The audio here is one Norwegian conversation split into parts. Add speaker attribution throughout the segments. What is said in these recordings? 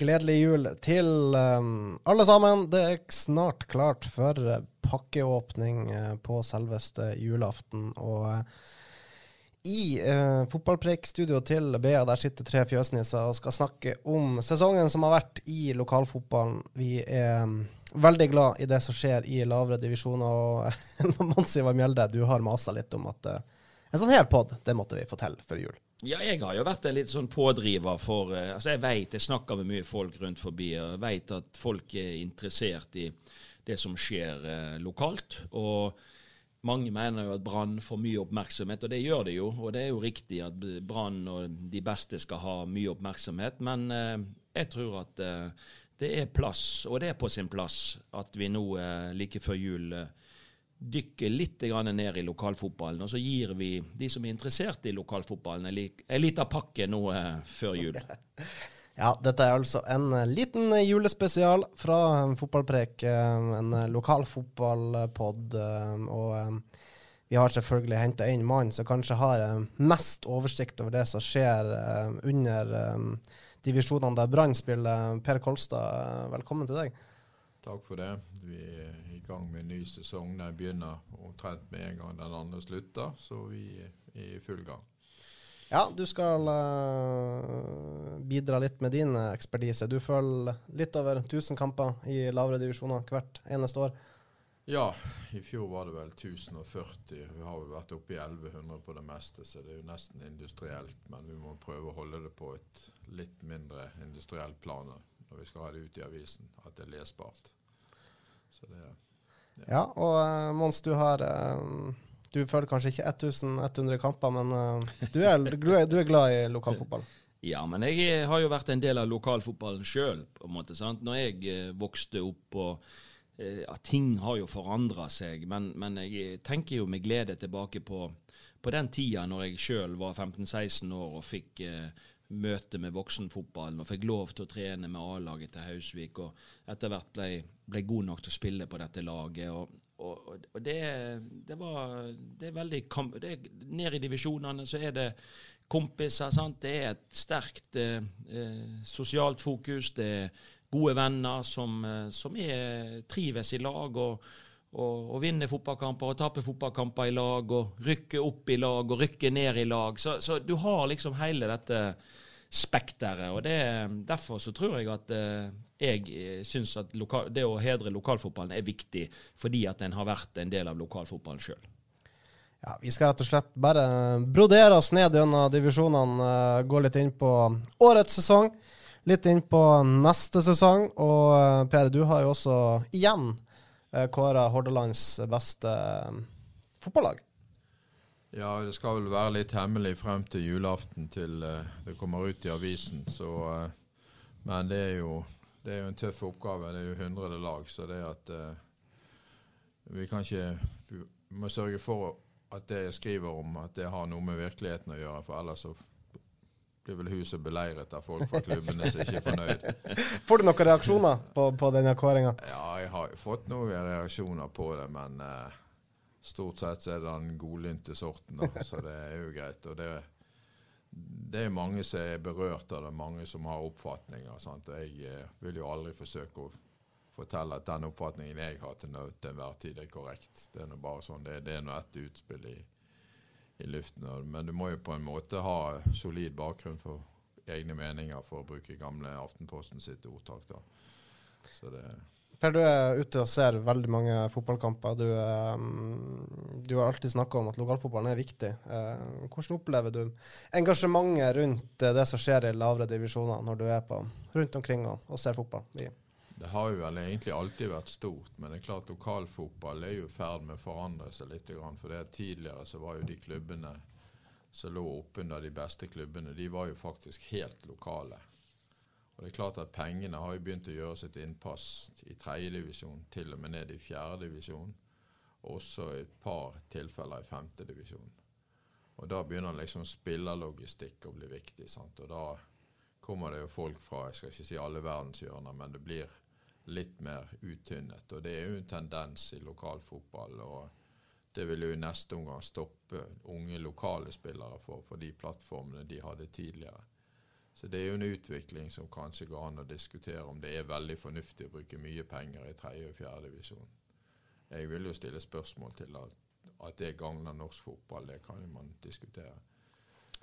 Speaker 1: Gledelig jul til um, alle sammen. Det er snart klart for eh, pakkeåpning uh, på selveste julaften. Og uh, i uh, fotballpreikstudioet til BA der sitter tre fjøsnisser og skal snakke om sesongen som har vært i lokalfotballen. Vi er um, veldig glad i det som skjer i lavere divisjoner. Og Mansi Mjelde, du har masa litt om at uh, en sånn her pod, det måtte vi få til før jul.
Speaker 2: Ja, jeg har jo vært en litt sånn pådriver for eh, Altså, jeg vet, jeg snakker med mye folk rundt forbi, og jeg vet at folk er interessert i det som skjer eh, lokalt. Og mange mener jo at Brann får mye oppmerksomhet, og det gjør det jo. Og det er jo riktig at Brann og de beste skal ha mye oppmerksomhet, men eh, jeg tror at eh, det er plass, og det er på sin plass, at vi nå eh, like før jul eh, dykke litt grann ned i lokalfotballen. Og så gir vi de som er interessert i lokalfotballen, en, liten pakke nå eh, før jul.
Speaker 1: Ja, dette er altså en eh, liten julespesial fra Fotballprek, eh, en lokalfotballpod. eh, Og vi har selvfølgelig henta inn mannen som kanskje har mest oversikt over det som skjer under divisjonene der Brann spiller. Per Kolstad, velkommen til deg.
Speaker 3: Takk for det. Vi gang med en ny sesong. Den begynner omtrent med en gang den andre slutter, så vi er i full gang.
Speaker 1: Ja, du skal uh, bidra litt med din eh, ekspertise. Du følger litt over 1000 kamper i lavere divisjoner hvert eneste år.
Speaker 3: Ja, i fjor var det vel 1040. Vi har vel vært oppe i 1100 på det meste, så det er jo nesten industrielt. Men vi må prøve å holde det på et litt mindre industrielt plan når vi skal ha det ut i avisen, at det er lesbart. Så det er
Speaker 1: Ja, og eh, Mons, du har eh, Du føler kanskje ikke 1100 kamper, men eh, du, er, du, er, glad i lokalfotball?
Speaker 2: Ja, men jeg har jo vært en del av lokalfotballen sjøl, på en måte. sant? Når jeg vokste opp og ja, Ting har jo forandra seg, men, men jeg tenker jo med glede tilbake på, på den tida når jeg sjøl var 15-16 år og fikk eh, møte med voksenfotballen og fikk lov til å trene med A-laget til Hausvik, og etter hvert ble, ble god nok til å spille på dette laget. og og, og det, det var det er veldig kamp, det Ned i divisjonene så er det kompiser. sant? Det er et sterkt eh, eh, sosialt fokus. Det er gode venner som, eh, som er, trives i lag. og og, og vinne fotballkamper og tape fotballkamper i lag, og rykke opp i lag og rykke ned i lag. Så, så du har liksom hele dette spekteret. Og det, derfor så tror jeg at eh, jeg eh, syns at lokal, det å hedre lokalfotballen er viktig, fordi at en har vært en del av lokalfotballen sjøl.
Speaker 1: Ja, Vi skal rett og slett bare brodere oss ned gjennom divisjonene, eh, gå litt inn på årets sesong, litt inn på neste sesong. Og Per, du har jo også igjen kåra Hordalands beste eh, fotballag.
Speaker 3: Ja, det skal vel være litt hemmelig frem til julaften til eh, det kommer ut i avisen. Så, eh, men det er, jo, det er jo en tøff oppgave. Det er jo 100 lag, så det at eh, Vi kan ikke Vi må sørge for at det jeg skriver om, at det har noe med virkeligheten å gjøre. For ellers så blir vel huset beleiret av folk fra klubbene som ikke er fornøyd.
Speaker 1: Får du noen reaksjoner på, på denne kåringa?
Speaker 3: Ja, jeg har fått noen reaksjoner på det, men eh, stort sett så er det den godlynte sorten, da, så det er jo greit. Og det, det er mange som er berørt av det, mange som har oppfatninger. Sant? Og jeg eh, vil jo aldri forsøke å fortelle at den oppfatningen jeg har til, til enhver tid, er korrekt. Det er nå bare sånn, det, det er nå ett utspill i, i luften. Men du må jo på en måte ha solid bakgrunn for egne meninger, for å bruke gamle Aftenposten sitt ordtak. da. Så det
Speaker 1: Per, du er ute og ser veldig mange fotballkamper. Du, eh, du har alltid snakka om at lokalfotballen er viktig. Eh, hvordan opplever du engasjementet rundt det som skjer i lavere divisjoner, når du er på, rundt omkring og, og ser fotball? I
Speaker 3: Det har jo vel egentlig alltid vært stort, men det er klart lokalfotball er jo i ferd med å forandre seg litt. For det tidligere så var jo de klubbene som lå oppunder de beste klubbene, de var jo faktisk helt lokale. Og det er klart at Pengene har jo begynt å gjøre sitt innpass i tredjedivisjon, til og med ned i fjerdedivisjon. Og også et par tilfeller i femtedivisjon. Og da begynner liksom spillerlogistikk å bli viktig. sant? Og da kommer det jo folk fra jeg skal ikke si alle verdenshjørner, men det blir litt mer uttynnet. Og det er jo en tendens i lokalfotball. og det vil jo i neste omgang stoppe unge lokale spillere for, for de plattformene de hadde tidligere. Så det er jo en utvikling som kanskje går an å diskutere om det er veldig fornuftig å bruke mye penger i tredje og fjerde divisjon. Jeg vil jo stille spørsmål til at, at det gagner norsk fotball. Det kan man diskutere.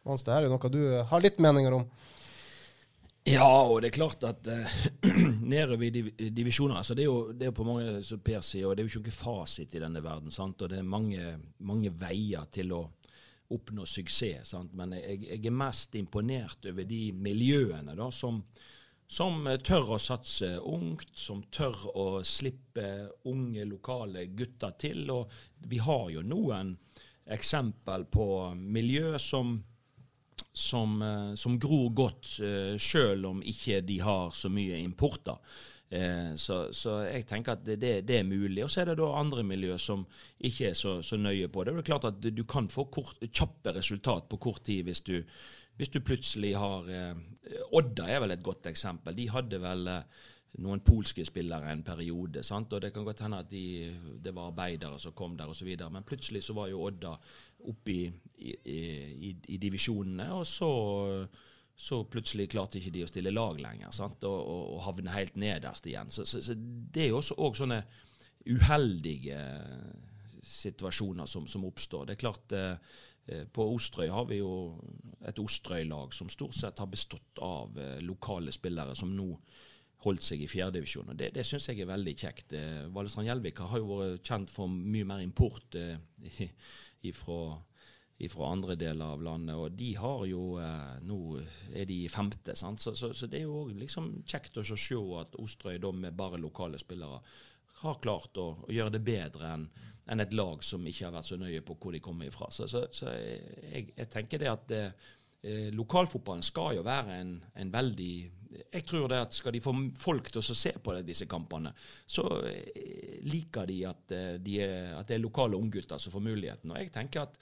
Speaker 1: Mons, det er jo noe du har litt meninger om?
Speaker 2: Ja, og det er klart at uh, nedover i div divisjoner altså det, er jo, det er på mange som Per sier, og det er jo ikke noen fasit i denne verden. sant? Og det er mange, mange veier til å oppnå suksess. Sant? Men jeg, jeg, er mest imponert over de miljøene da, som, som, tør å satse ungt, som tør å slippe unge, lokale gutter til. Og vi har jo noen eksempel på miljø som, som, eh, som gror godt, sjøl selv om ikke de har så mye importer. Eh, så, så, jeg tenker at det, det, er mulig. Og så er det da andre miljø som ikke er så, så nøye på det. Det er klart at du kan få kort, kjappe resultat på kort tid hvis du, hvis du plutselig har eh, Odda er vel et godt eksempel. De hadde vel eh, noen polske spillere en periode. Sant? og Det kan godt hende at de, det var arbeidere som kom der osv. Men plutselig så var jo Odda oppe i, i, i, i divisjonene. og så så plutselig klarte ikke de å stille lag lenger? Og, og, og havne helt nederst igjen. Så, så, så det er jo også, også, sånne uheldige situasjoner som, som, oppstår. Det er klart eh, På Osterøy har vi jo et Osterøy-lag som stort sett har bestått av eh, lokale spillere som nå holdt seg i fjerdedivisjon. Det, det syns jeg er veldig kjekt. Eh, Valestrand Gjelvik har jo vært kjent for mye mer import eh, ifra ifra andre deler av landet. Og de har jo eh, Nå er de i femte, sant? Så, så, så det er jo liksom kjekt å se at Osterøy da med bare lokale spillere har klart å, å gjøre det bedre enn en et lag som ikke har vært så nøye på hvor de kommer ifra. Så, så, jeg, jeg, tenker det at eh lokalfotballen skal jo være en, en, veldig Jeg tror det at skal de få folk til å se på det, disse kampene, så eh, liker de at, eh, de at det er lokale unggutter som får muligheten. Og jeg tenker at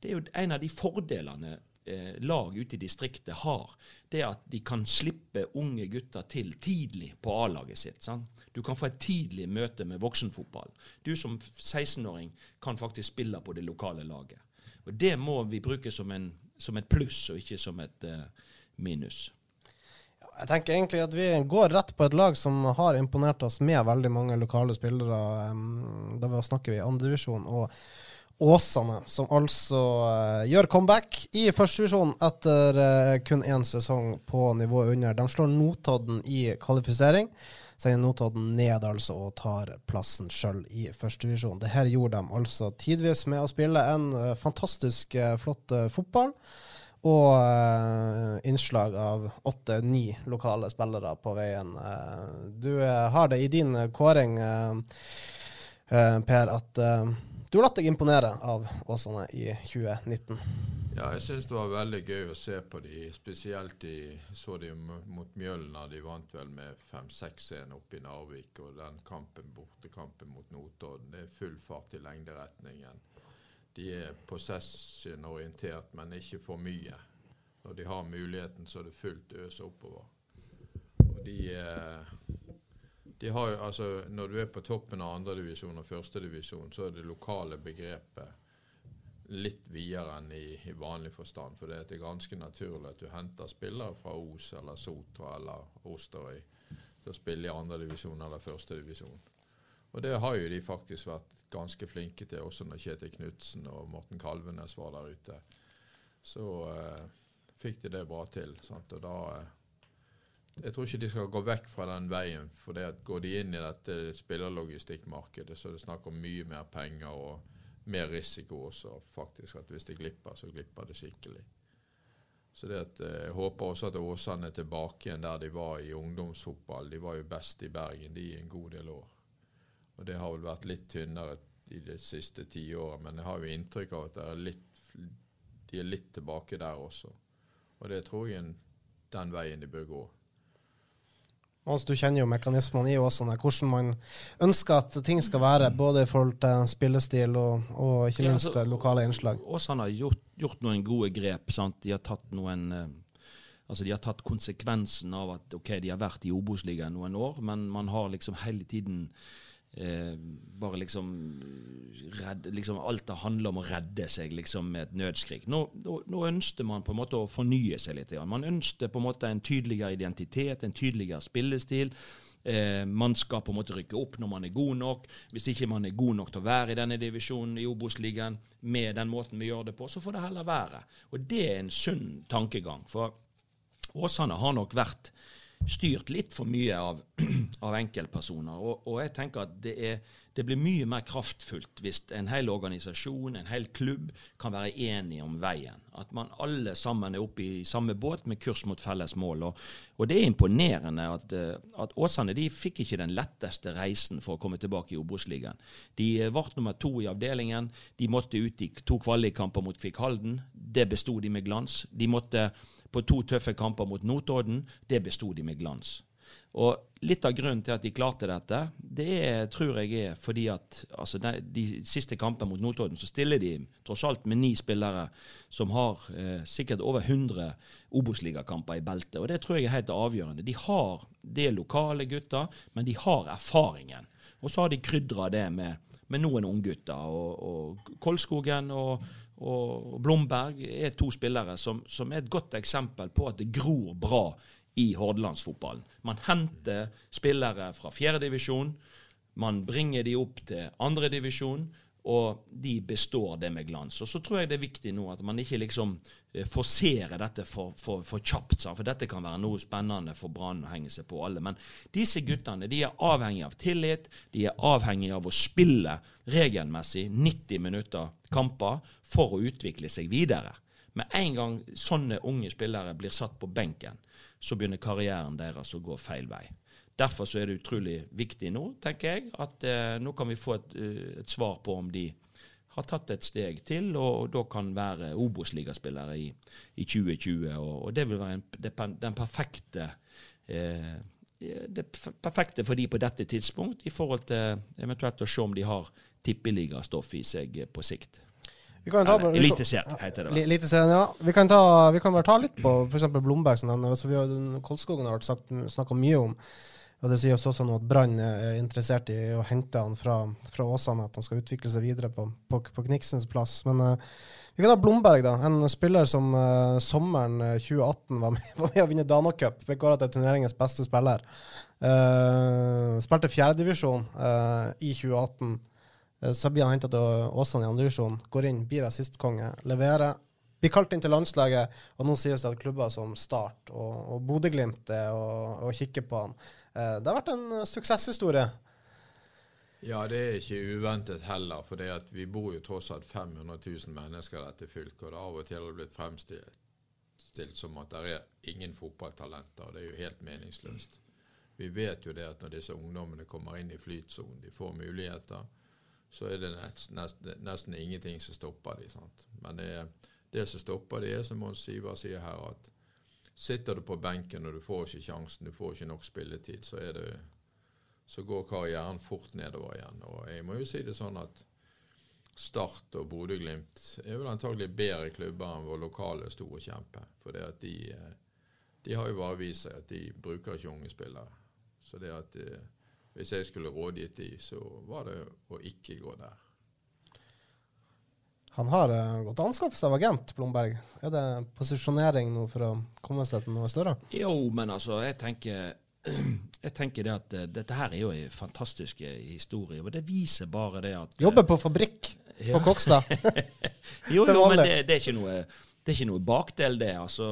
Speaker 2: det er jo en av de fordelene eh, lag ute i distriktet har. Det at de kan slippe unge gutter til tidlig på A-laget sitt. Sant? Du kan få et tidlig møte med voksenfotball. Du som 16-åring kan faktisk spille på det lokale laget. Og Det må vi bruke som, en, som et pluss, og ikke som et eh, minus.
Speaker 1: Jeg tenker egentlig at vi går rett på et lag som har imponert oss med veldig mange lokale spillere. Da snakker vi andredivisjon. Og Åsane, som altså uh, gjør comeback i førstedivisjon etter uh, kun én sesong på nivået under. De slår Notodden i kvalifisering. Sender Notodden ned altså og tar plassen sjøl i førstedivisjon. Det her gjorde de altså tidvis med å spille en uh, fantastisk flott fotball. Og innslag av åtte-ni lokale spillere på veien. du har det i din kåring, Per, at du har latt deg imponere av Åsane i 2019?
Speaker 3: Ja, jeg syns det var veldig gøy å se på de, spesielt de så de mot Mjølna. De vant vel med 5-6-1 oppe i Narvik. Og den kampen, bortekampen mot Notodden, det er full fart i lengderetningen. De er possession-orientert, men ikke for mye. Når de har muligheten, så er det fullt øs oppover. Og de eh, de har altså, Når du er på toppen av andredivisjon og førstedivisjon, så er det lokale begrepet litt videre enn i, i, vanlig forstand. For det er ganske naturlig at du henter spillere fra Os eller Sotra eller Osterøy til å spille i andredivisjon eller førstedivisjon. Og det har jo de faktisk vært ganske flinke til, også når Kjetil Knutsen og Morten Kalvenes var der ute. Så eh, fikk de det bra til. Sant? Og da eh, jeg tror ikke de skal gå vekk fra den veien. For det at går de inn i dette spillerlogistikkmarkedet, så er det snakk om mye mer penger og mer risiko også. faktisk, at Hvis de glipper, så glipper det skikkelig. Så det at, eh, Jeg håper også at Åsane er tilbake igjen der de var i ungdomsfotball. De var jo best i Bergen de i en god del år. Og Det har vel vært litt tynnere i de siste ti årene, men jeg har jo inntrykk av at er litt, de er litt tilbake der også. Og det tror jeg er den veien de bør gå.
Speaker 1: Altså, du kjenner jo mekanismene i Åsane. Hvordan man ønsker at ting skal være, både i forhold til spillestil og, og ikke
Speaker 2: Ja,
Speaker 1: minst
Speaker 2: altså,
Speaker 1: lokale innslag.
Speaker 2: Åsane har gjort, gjort noen gode grep. Sant? De har tatt noen eh, Altså de har tatt konsekvensen av at ok, de har vært i Obos-ligaen noen år, men man har liksom hele tiden eh, bare liksom redd, liksom Alt det handler om å redde seg liksom med et nødskrik. Nå, nå, nå ønsket man på en måte å fornye seg litt. Man ønsket på en måte en tydeligere identitet, en tydeligere spillestil. Eh, man skal på en måte rykke opp når man er god nok. Hvis ikke man er god nok til å være i denne divisjonen i Obos-ligaen med den måten vi gjør det på, så får det heller være. Og det er en sunn tankegang. For Åsane har nok vært styrt litt for mye av, av enkeltpersoner. Og, og jeg tenker at det, er, det blir mye mer kraftfullt hvis en hel organisasjon, en hel klubb, kan være enige om veien. At man alle sammen er oppe i samme båt med kurs mot felles mål. Og, og det er imponerende at, eh, at Åsane de fikk ikke den letteste reisen for å komme tilbake i Obos-ligaen. De eh, ble nummer to i avdelingen. De måtte ut i to kvalikkamper mot Kvikk Halden. Det besto de med glans. De måtte på to tøffe kamper mot Notodden. Det besto de med glans. Og Litt av grunnen til at de klarte dette, det er, tror jeg er fordi at altså de, de siste kampene mot Notodden så stiller de tross alt med ni spillere som har eh, sikkert over 100 Obos-ligakamper i beltet. Og Det tror jeg er helt avgjørende. De har det lokale gutter, men de har erfaringen. Og så har de krydra det med, med noen unggutter. Og, og Kolskogen og, og Blomberg er to spillere som, som er et godt eksempel på at det gror bra i hordalandsfotballen. Man henter spillere fra fjerdedivisjon, man bringer de opp til andredivisjon, og de består det med glans. Og Så tror jeg det er viktig nå at man ikke liksom eh, forserer dette for, for, for kjapt. For dette kan være noe spennende for Brann å henge seg på alle. Men disse guttene de er avhengig av tillit. De er avhengig av å spille regelmessig 90 minutter kamper for å utvikle seg videre. Med en gang sånne unge spillere blir satt på benken, så begynner karrieren deres å gå feil vei. Derfor så er det utrolig viktig nå, tenker jeg, at eh, nå kan vi få et, eh, et, svar på om de har tatt et steg til, og, og da kan være Obos-ligaspillere i, i, 2020. Og, og, det vil være en, det, den perfekte eh, det perfekte for de på dette tidspunkt, i forhold til eventuelt å se om de har tippeligastoff i seg på sikt. Eliteserien, heter det.
Speaker 1: Eliteserien, ja. Vi kan, ta, vi kan bare ta litt på f.eks. Blomberg, som nevner. Altså, Kolskogen har vært snakka mye om. Og Det sies også nå at Brann er interessert i å hente han fra, fra Åsane, at han skal utvikle seg videre på, på, på Kniksens plass. Men uh, vi kan ha Blomberg, da. En spiller som uh, sommeren 2018 var med, var med å vinne Dana Cup. Ble til turneringens beste spiller. Uh, spilte fjerdedivisjon uh, i 2018. Uh, så blir han henta til Åsane i andredivisjon. Går inn, blir assistkonge, leverer. Blir kalt inn til landslaget, og nå sies det at klubber som Start og, og Bodø-Glimt er og, og kikker på han. Det har vært en suksesshistorie.
Speaker 3: Ja, det er ikke uventet heller. For vi bor jo tross alt 500 000 mennesker i dette fylket. Og det av og til har blitt fremstilt som at det er ingen fotballtalenter. og Det er jo helt meningsløst. Vi vet jo det at når disse ungdommene kommer inn i flytsonen, de får muligheter, så er det nesten, nesten, nesten ingenting som stopper. Sant? Men det, det som stopper dem, er som Mons Siver sier her, at Sitter du på benken og du får ikke sjansen, du får ikke nok spilletid, så, det, så går karrieren fort nedover igjen. Og jeg må jo si det sånn at Start og Bodø-Glimt er vel antagelig bedre klubber enn vår lokale store kjempe. For det at de, de har jo bare vist seg at de bruker ikke unge spillere. Så det at de, hvis jeg skulle rådgitt de, så var det å ikke gå der.
Speaker 1: Han har uh, gått anskaffelse av agent, Blomberg. Er det posisjonering nå for å komme seg til noe større?
Speaker 2: Jo, men altså, jeg tenker, jeg tenker det at uh, dette her er jo en fantastisk historie. Og det viser bare det at
Speaker 1: uh, Jobber på fabrikk ja. på Kokstad.
Speaker 2: jo, jo, men det, det, er ikke noe det er ikke noe bakdel, det. altså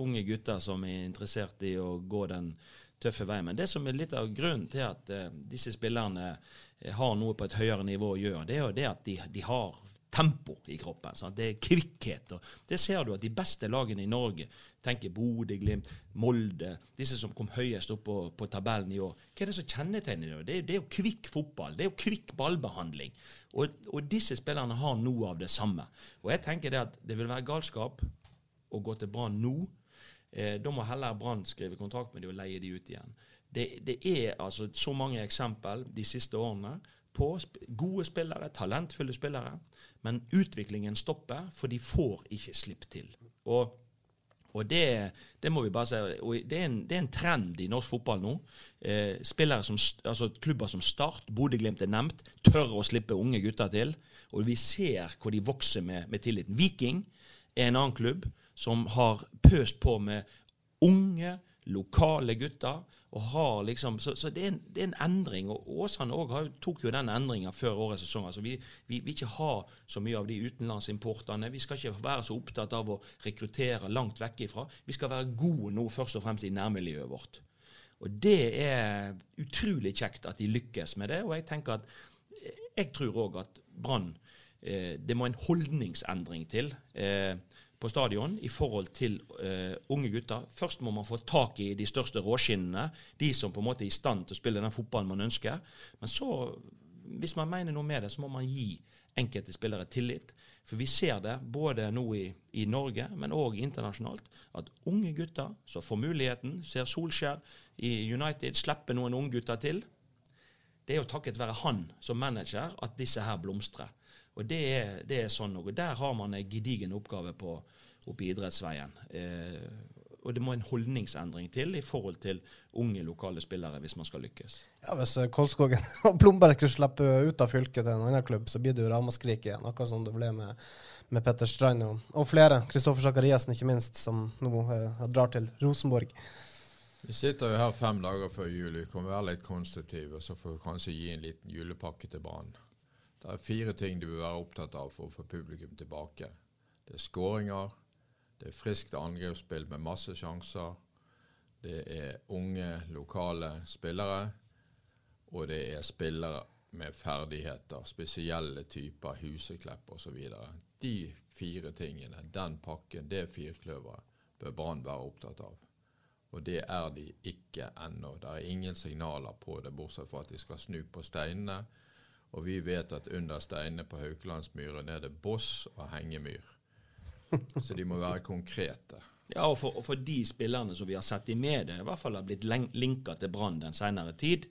Speaker 2: Unge gutter som er interessert i å gå den tøffe veien. Men det som er litt av grunnen til at eh, disse spillerne eh, har noe på et høyere nivå å gjøre, det er jo det at de, de har tempo i kroppen. Sant? Det er kvikkhet. og Det ser du at de beste lagene i Norge, tenker Bodø, Glimt, Molde, disse som kom høyest opp på, på tabellen i år. Hva er det som kjennetegner det? Det er, det er jo kvikk fotball. Det er jo kvikk ballbehandling. Og, og disse spillerne har noe av det samme. Og jeg tenker det at det vil være galskap å gå til Brann nå. Eh, da må heller Brann skrive kontrakt med dem og leie de ut igjen. Det, det er altså så mange eksempel de siste årene på sp gode spillere, talentfulle spillere, men utviklingen stopper, for de får ikke slipp til. Og og det, det må vi bare si, det er, en, det er en trend i norsk fotball nå. Eh, spillere som, altså Klubber som Start, Bodø-Glimt er nevnt, tør å slippe unge gutter til. Og vi ser hvor de vokser med, med tilliten. Viking er en annen klubb som har pøst på med unge, lokale gutter. og har liksom, Så, så det, er en, det er en endring. og Åsane har tok jo den endringa før årets sesong. altså Vi vi vil ikke ha så mye av de utenlandsimportene. Vi skal ikke være så opptatt av å rekruttere langt vekk ifra. Vi skal være gode nå først og fremst i nærmiljøet vårt. Og det er utrolig kjekt at de lykkes med det. Og jeg tenker at jeg tror òg at Brann eh, Det må en holdningsendring til eh, på stadion i forhold til uh, unge gutter. Først må man få tak i de største råskinnene, de som på en måte er i stand til å spille den fotballen man ønsker. Men så, hvis man mener noe med det, så må man gi enkelte spillere tillit. For vi ser det både nå i, i Norge, men òg internasjonalt, at unge gutter som får muligheten, ser Solskjær i United slipper noen unggutter til, det er jo takket være han som manager at disse her blomstrer. Og det er, det er sånn noe. Der har man en gedigen oppgave på, oppe i idrettsveien. Eh, og det må en holdningsendring til i forhold til unge lokale spillere hvis man skal lykkes.
Speaker 1: Ja, Hvis eh, Kolskogen og Blomberg skulle slippe ut av fylket til en annen klubb, så blir det jo ramaskrik igjen. Akkurat som det ble med, med Petter Strand og, og flere. Kristoffer Sakariassen, ikke minst, som nå eh, drar til Rosenborg.
Speaker 3: Vi sitter jo her fem dager før jul. Vi kan være litt konstruktive, så får vi kanskje gi en liten julepakke til Brann. Det er fire ting du bør være opptatt av for å få publikum tilbake. Det er skåringer, det er friskt angrepsspill med masse sjanser, det er unge, lokale spillere, og det er spillere med ferdigheter, spesielle typer, Huseklepp osv. De fire tingene, den pakken, det firkløveret, bør Brann være opptatt av. Og det er de ikke ennå. Det er ingen signaler på det, bortsett fra at de skal snu på steinene. Og vi vet at under steinene på Haukelandsmyren er det boss og hengemyr. Så de må være konkrete.
Speaker 2: Ja, og for, og for de spillerne som vi har sett i media, i hvert fall har blitt linka til Brann den senere tid,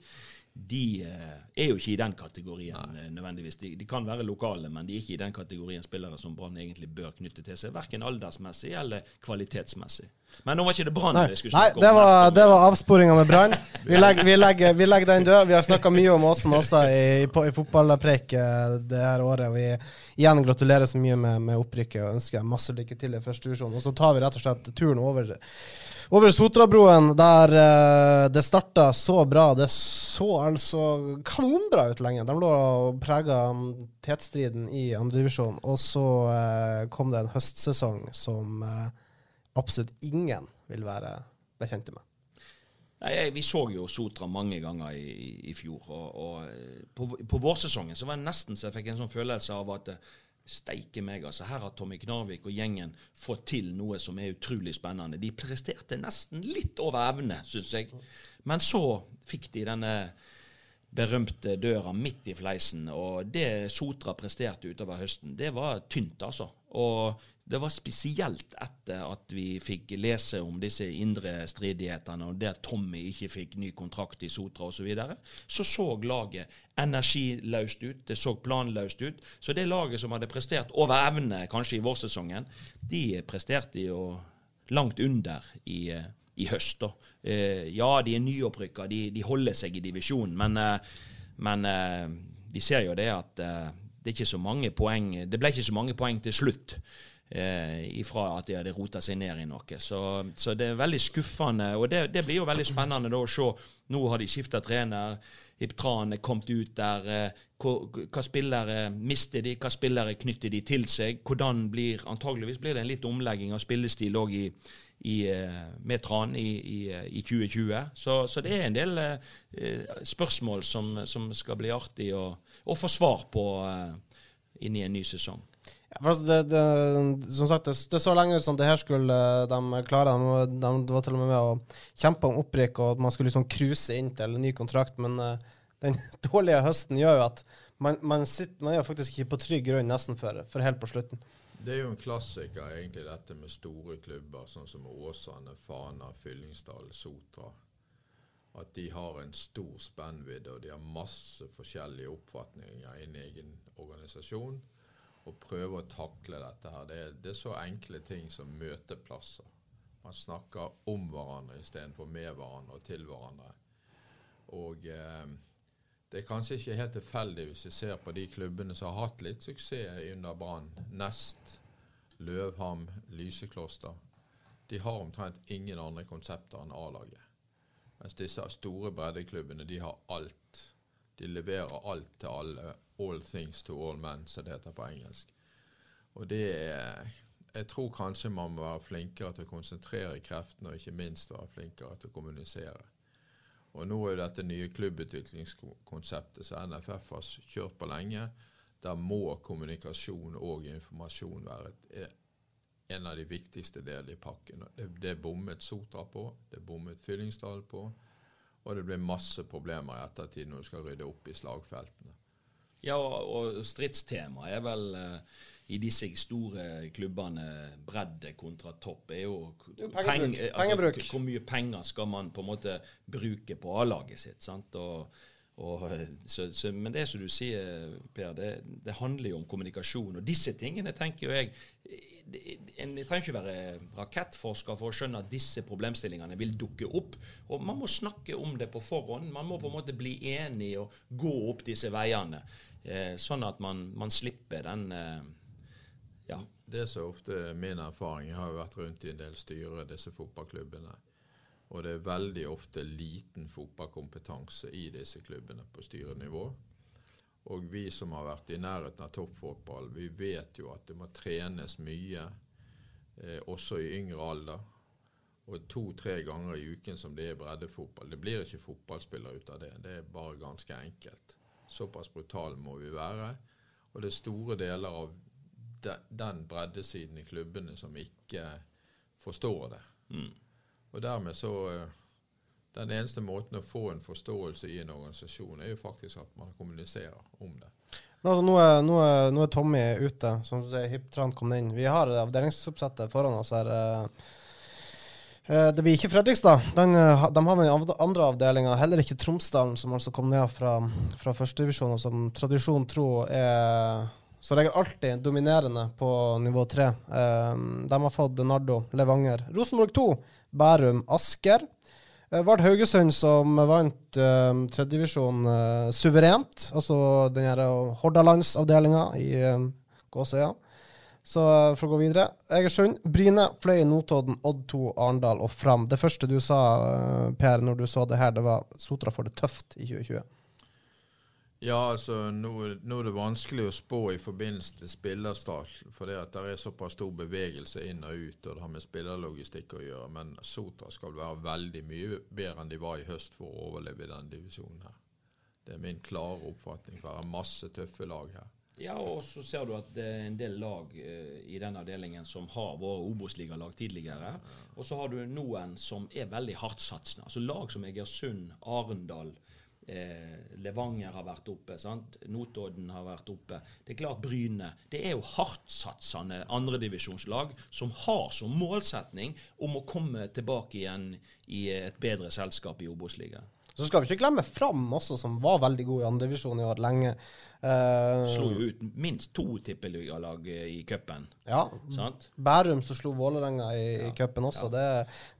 Speaker 2: de eh, er jo ikke i den kategorien Nei. nødvendigvis. De, de kan være lokale, men de er ikke i den kategorien spillere som Brann egentlig bør knytte til seg, verken aldersmessig eller kvalitetsmessig. Men nå var ikke det Brann vi skulle
Speaker 1: nei
Speaker 2: snakke
Speaker 1: det,
Speaker 2: om.
Speaker 1: var,
Speaker 2: mest
Speaker 1: det var avsporinga med Brann. Vi, vi, vi legger den død. Vi har snakka mye om Åsen også i, i, i fotballpreik eh, det her året. Vi igjen gratulerer så mye med, med opprykket og ønsker masse lykke til i første divisjon. Og så tar vi rett og slett turen over over Sotrabroen, der uh, det starta så bra. Det så altså kanonbra ut lenge. De lå og prega tetstriden i andredivisjon. Og så uh, kom det en høstsesong som uh, absolutt ingen vil være bekjente med.
Speaker 2: Nei, Vi så jo Sotra mange ganger i, i- fjor. og, og på, på vårsesongen så var det nesten så jeg fikk en sånn følelse av at Steike meg, altså. Her har Tommy Knarvik og gjengen fått til noe som er utrolig spennende. De presterte nesten litt over evne, syns jeg. Men så fikk de denne berømte døra midt i fleisen. Og det Sotra presterte utover høsten, det var tynt, altså. Og det var spesielt etter at vi fikk lese om disse indre stridighetene, og at Tommy ikke fikk ny kontrakt i Sotra osv., så, videre, så så laget energiløst ut. Det så planløst ut. Så det laget som hadde prestert over evne kanskje i vårsesongen, de presterte jo langt under i, eh, i høst. da. Eh, ja, de er nyopprykka, de, de holder seg i divisjonen, men, eh, men vi ser jo det at det, er ikke så mange poeng, det ble ikke så mange poeng til slutt. Eh, ifra at de hadde rota seg ned i noe. Så, så det er veldig skuffende. Og det, det blir jo veldig spennende da å se. Nå har de skifta trener. Iptran er kommet ut der. eh, Hva, spillere mister de, hva spillere knytter de til seg? Hvordan blir Antageligvis blir det en litt omlegging av spillestil òg i, i, eh, med Tran i, i, eh, i 2020. Så, så det er en del eh, spørsmål som, som skal bli artig å, å få svar på eh, inn en ny sesong.
Speaker 1: Ja, altså det, det, som sagt, det, det så lenge ut som det her skulle eh, de klare. De, de, de, var til og med med å kjempe om opprykk, og at man skulle liksom cruise inn til en ny kontrakt. Men uh, den dårlige høsten gjør jo at man, man, sitter, man er faktisk ikke på trygg grunn nesten for, for helt på slutten.
Speaker 3: Det er jo en klassiker, egentlig, dette med store klubber, sånn som Åsane, Fana, Fyllingsdal, Sotra. At de har en stor spennvidde, og de har masse forskjellige oppfatninger en egen organisasjon. Og prøve å takle dette her. Det det er så enkle ting som møteplasser. Man snakker om hverandre istedenfor med hverandre og til hverandre. Og eh, det er kanskje ikke helt tilfeldig hvis vi ser på de klubbene som har hatt litt suksess under Brann. Nest, Løvham, Lysekloster. De har omtrent ingen andre konsepter enn A-laget. Mens disse store breddeklubbene, de har alt. De leverer alt til alle. All things to all men, som det heter på engelsk. Og det er Jeg tror kanskje man må være flinkere til å konsentrere kreftene, og ikke minst være flinkere til å kommunisere. Og nå er jo dette nye klubbutviklingskonseptet som NFF har kjørt på lenge. Der må kommunikasjon og informasjon være et, en av de viktigste delene i pakken. Det, det bommet Sotra på, det bommet Fyllingsdal på, og det blir masse problemer i ettertid når du skal rydde opp i slagfeltene.
Speaker 2: Ja, og stridstema er vel eh, i disse store klubbene bredde kontra topp er jo
Speaker 1: pengebruk.
Speaker 2: peng- altså,
Speaker 1: Pengebruk.
Speaker 2: Hvor mye penger skal man på en måte bruke på A-laget sitt? sant? Og, og, så, så, men det som du sier, Per, det, det handler jo om kommunikasjon. Og disse tingene tenker jo jeg En trenger ikke være rakettforsker for å skjønne at disse problemstillingene vil dukke opp. Og man må snakke om det på forhånd. Man må på en måte bli enig og gå opp disse veiene. Eh, sånn at man, man slipper den eh, Ja.
Speaker 3: Det som ofte er min erfaring, jeg har jo vært rundt i en del styrer disse fotballklubbene, og det er veldig ofte liten fotballkompetanse i disse klubbene på styrenivå. Og vi som har vært i nærheten av toppfotball, vi vet jo at det må trenes mye, eh, også i yngre alder. Og to-tre ganger i uken som det er breddefotball. Det blir ikke fotballspiller ut av det. Det er bare ganske enkelt. Såpass brutale må vi være. Og det er store deler av de, den breddesiden i klubbene som ikke forstår det. Og dermed så eh, Den eneste måten å få en forståelse i en organisasjon, er jo faktisk at man kommuniserer om det.
Speaker 1: Men altså, nå, er, nå, er, nå er Tommy ute. Som du sier, trant kom inn. Vi har avdelingsoppsettet foran oss her. eh. Eh, Det blir ikke Fredrikstad. Den, de har den andre avdelinga. Heller ikke Tromsdalen, som altså kom ned fra, fra førstedivisjon, og som tradisjon tro er som regel alltid dominerende på nivå tre. De har fått Nardo, Levanger, Rosenborg 2, Bærum, Asker. Eh, Vard Haugesund som vant uh, tredjedivisjon uh, suverent. Altså den her Hordalandsavdelinga i uh, Gåsøya. Så for å gå videre Egersund, Bryne, Fløy, Notodden, Odd 2, Arendal og Fram. Det første du sa, Per, når du så det her, det var Sotra får det tøft i 2020.
Speaker 3: Ja, altså nå, nå er det vanskelig å spå i forbindelse til spillerstart, for det at det er såpass stor bevegelse inn og ut, og det har med spillerlogistikk å gjøre. Men Sotra skal være veldig mye bedre enn de var i høst for å overleve i denne divisjonen her. Det er min klare oppfatning. For det er masse tøffe lag her.
Speaker 2: Ja, og så ser du at det er en del lag eh, i den avdelingen som har vært Obos-ligalag tidligere. Og så har du noen som er veldig hardtsatsende. Altså lag som Egersund, Arendal, eh, Levanger har vært oppe. sant? Notodden har vært oppe. Det er klart Bryne. Det er jo hardtsatsende andredivisjonslag som har som målsetning om å komme tilbake igjen i et bedre selskap i Obos-ligaen.
Speaker 1: Så skal vi ikke glemme Fram også, som var veldig god i andredivisjon i år lenge. Eh,
Speaker 2: Slo jo ut minst to tippeligalag eh, i cupen.
Speaker 1: ja,
Speaker 2: sant?
Speaker 1: Bærum som slo Vålerenga i, i cupen også. Det,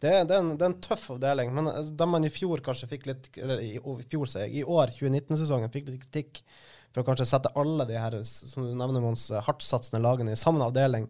Speaker 1: det, er- det, er en, det er en tøff avdeling. Men eh, da man i fjor kanskje fikk litt Eller i, i fjor, sier jeg. I år, 2019-sesongen, fikk litt kritikk for å kanskje sette alle de her som du nevner, Mons, hardtsatsende lagene i samme avdeling,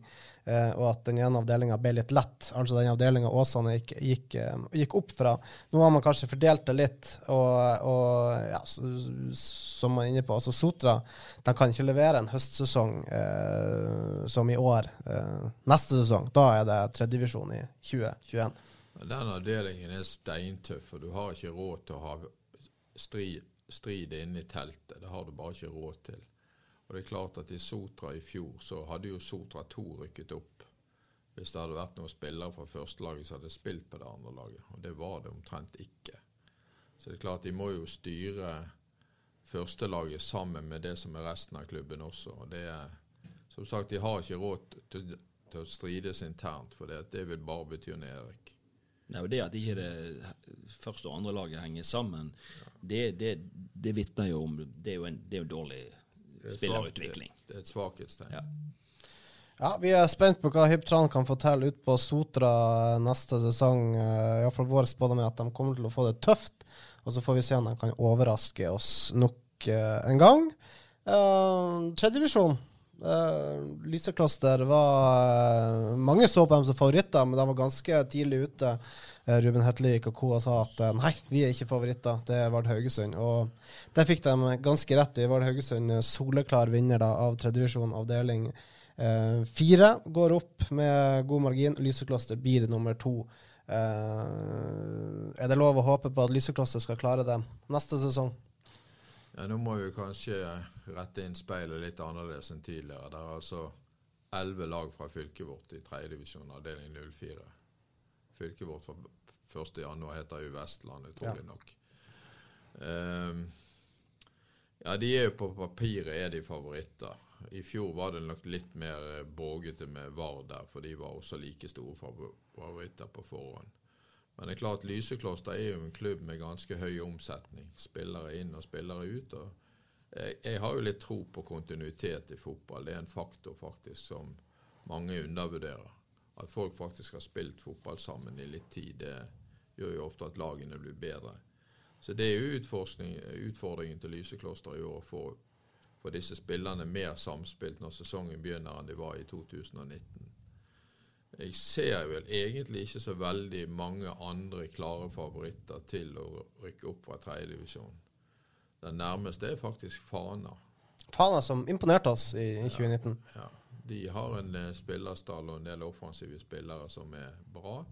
Speaker 1: og at den ene avdelinga ble litt lett. Altså den avdelinga Åsane gikk, gikk, eh, gikk, opp fra. Nå har man kanskje fordelt det litt, og, og ja, som man er inne på, altså Sotra de kan ikke levere en høstsesong eh, som i år. Eh, neste sesong, da er det tredjedivisjon i 2021.
Speaker 3: Den avdelingen er steintøff, og du har ikke råd til å ha strid, strid inne i teltet. Det har du bare ikke råd til. Og det er klart at I Sotra i fjor så hadde jo Sotra 2 rykket opp hvis det hadde vært noen spillere fra førstelaget som hadde spilt på det andre laget. Og det var det omtrent ikke. Så det er klart de må jo styre førstelaget sammen med det som er resten av klubben også. Og det er, som sagt, de har ikke råd til, til å strides internt, for det, det vil bare bety nedrykk.
Speaker 2: Nei, og Det at ikke det første og andre laget henger sammen, det, det, det vitner jo om Det er jo en, det er jo dårlig spillerutvikling.
Speaker 3: Det er et svakhetstegn.
Speaker 2: Ja.
Speaker 1: ja. vi er spent på hva Hyptran kan fortelle ut på Sotra neste sesong. Uh, Iallfall vår spådom er at de kommer til å få det tøft. Og så får vi se om de kan overraske oss nok uh, en gang. Uh, Tredjedivisjon. Uh, Lysekloster var uh, Mange så på dem som favoritter, men de var ganske tidlig ute. Uh, Ruben Hetlik og co. sa at nei, vi er ikke favoritter, det er Vard Haugesund. Og det fikk de ganske rett i. Vard Haugesund soleklar vinner da, av tredjevisjon avdeling fire. Går opp med god margin. Lysekloster blir nummer to. er det lov å håpe på at Lysekloster skal klare det neste sesong?
Speaker 3: Ja, Nå må vi kanskje rette inn speilet litt annerledes enn tidligere. Det er altså elleve lag fra fylket vårt i tredjedivisjon, avdeling 04. Fylket vårt fra 1.1 heter jo Vestland, utrolig ja. nok. Um, ja, de er jo på papiret er de favoritter. I fjor var det nok litt mer bågete med Vard der, for de var også like store favoritter på forhånd. Men det er klart Lysekloster er jo en klubb med ganske høy omsetning. Spillere inn og spillere ut. og jeg, jeg, har jo litt tro på kontinuitet i fotball. Det er en faktor faktisk som mange undervurderer. At folk faktisk har spilt fotball sammen i litt tid, det gjør jo ofte at lagene blir bedre. Så det er jo utfordringen til Lysekloster i år å få, få disse spillerne mer samspilt når sesongen begynner enn de var i 2019. Jeg ser vel egentlig ikke så veldig mange andre klare favoritter til å rykke opp fra tredjedivisjon. Den nærmeste er faktisk Fana.
Speaker 1: Fana som imponerte oss i, i 2019.
Speaker 3: Ja, ja, De har en uh, spillerstall og en del offensive spillere som er bra.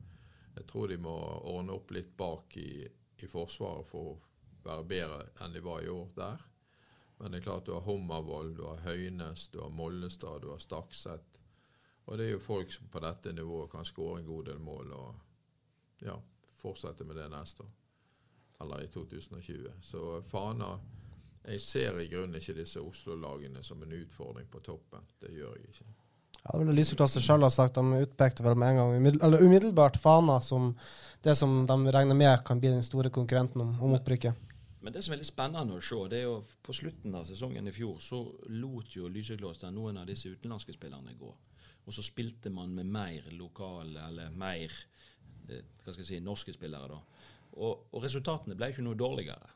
Speaker 3: Jeg tror de må ordne opp litt bak i, i Forsvaret for å være bedre enn de var i år der. Men det er klart du har Hommervoll, du har Høynes, du har Mollestad, du har Stakset. Og det er jo folk som på dette nivået kan skåre en god del mål og ja, fortsette med det neste år. Eller i 2020. Så Fana Jeg ser i grunnen ikke disse Oslo-lagene som en utfordring på toppen. Det gjør jeg ikke.
Speaker 1: Ja, det ville Lyseklasse sjøl ha sagt. De utpekte vel med en gang eller umiddelbart Fana som det som de regner med kan bli den store konkurrenten om, om opprykket.
Speaker 2: Men det som er litt spennende å se, det er jo på slutten av sesongen i fjor så lot jo Lysekloster noen av disse utenlandske spillerne gå. Og så spilte man med mer lokale, eller mer eh, hva skal jeg si, norske spillere. da. Og, og resultatene ble ikke noe dårligere.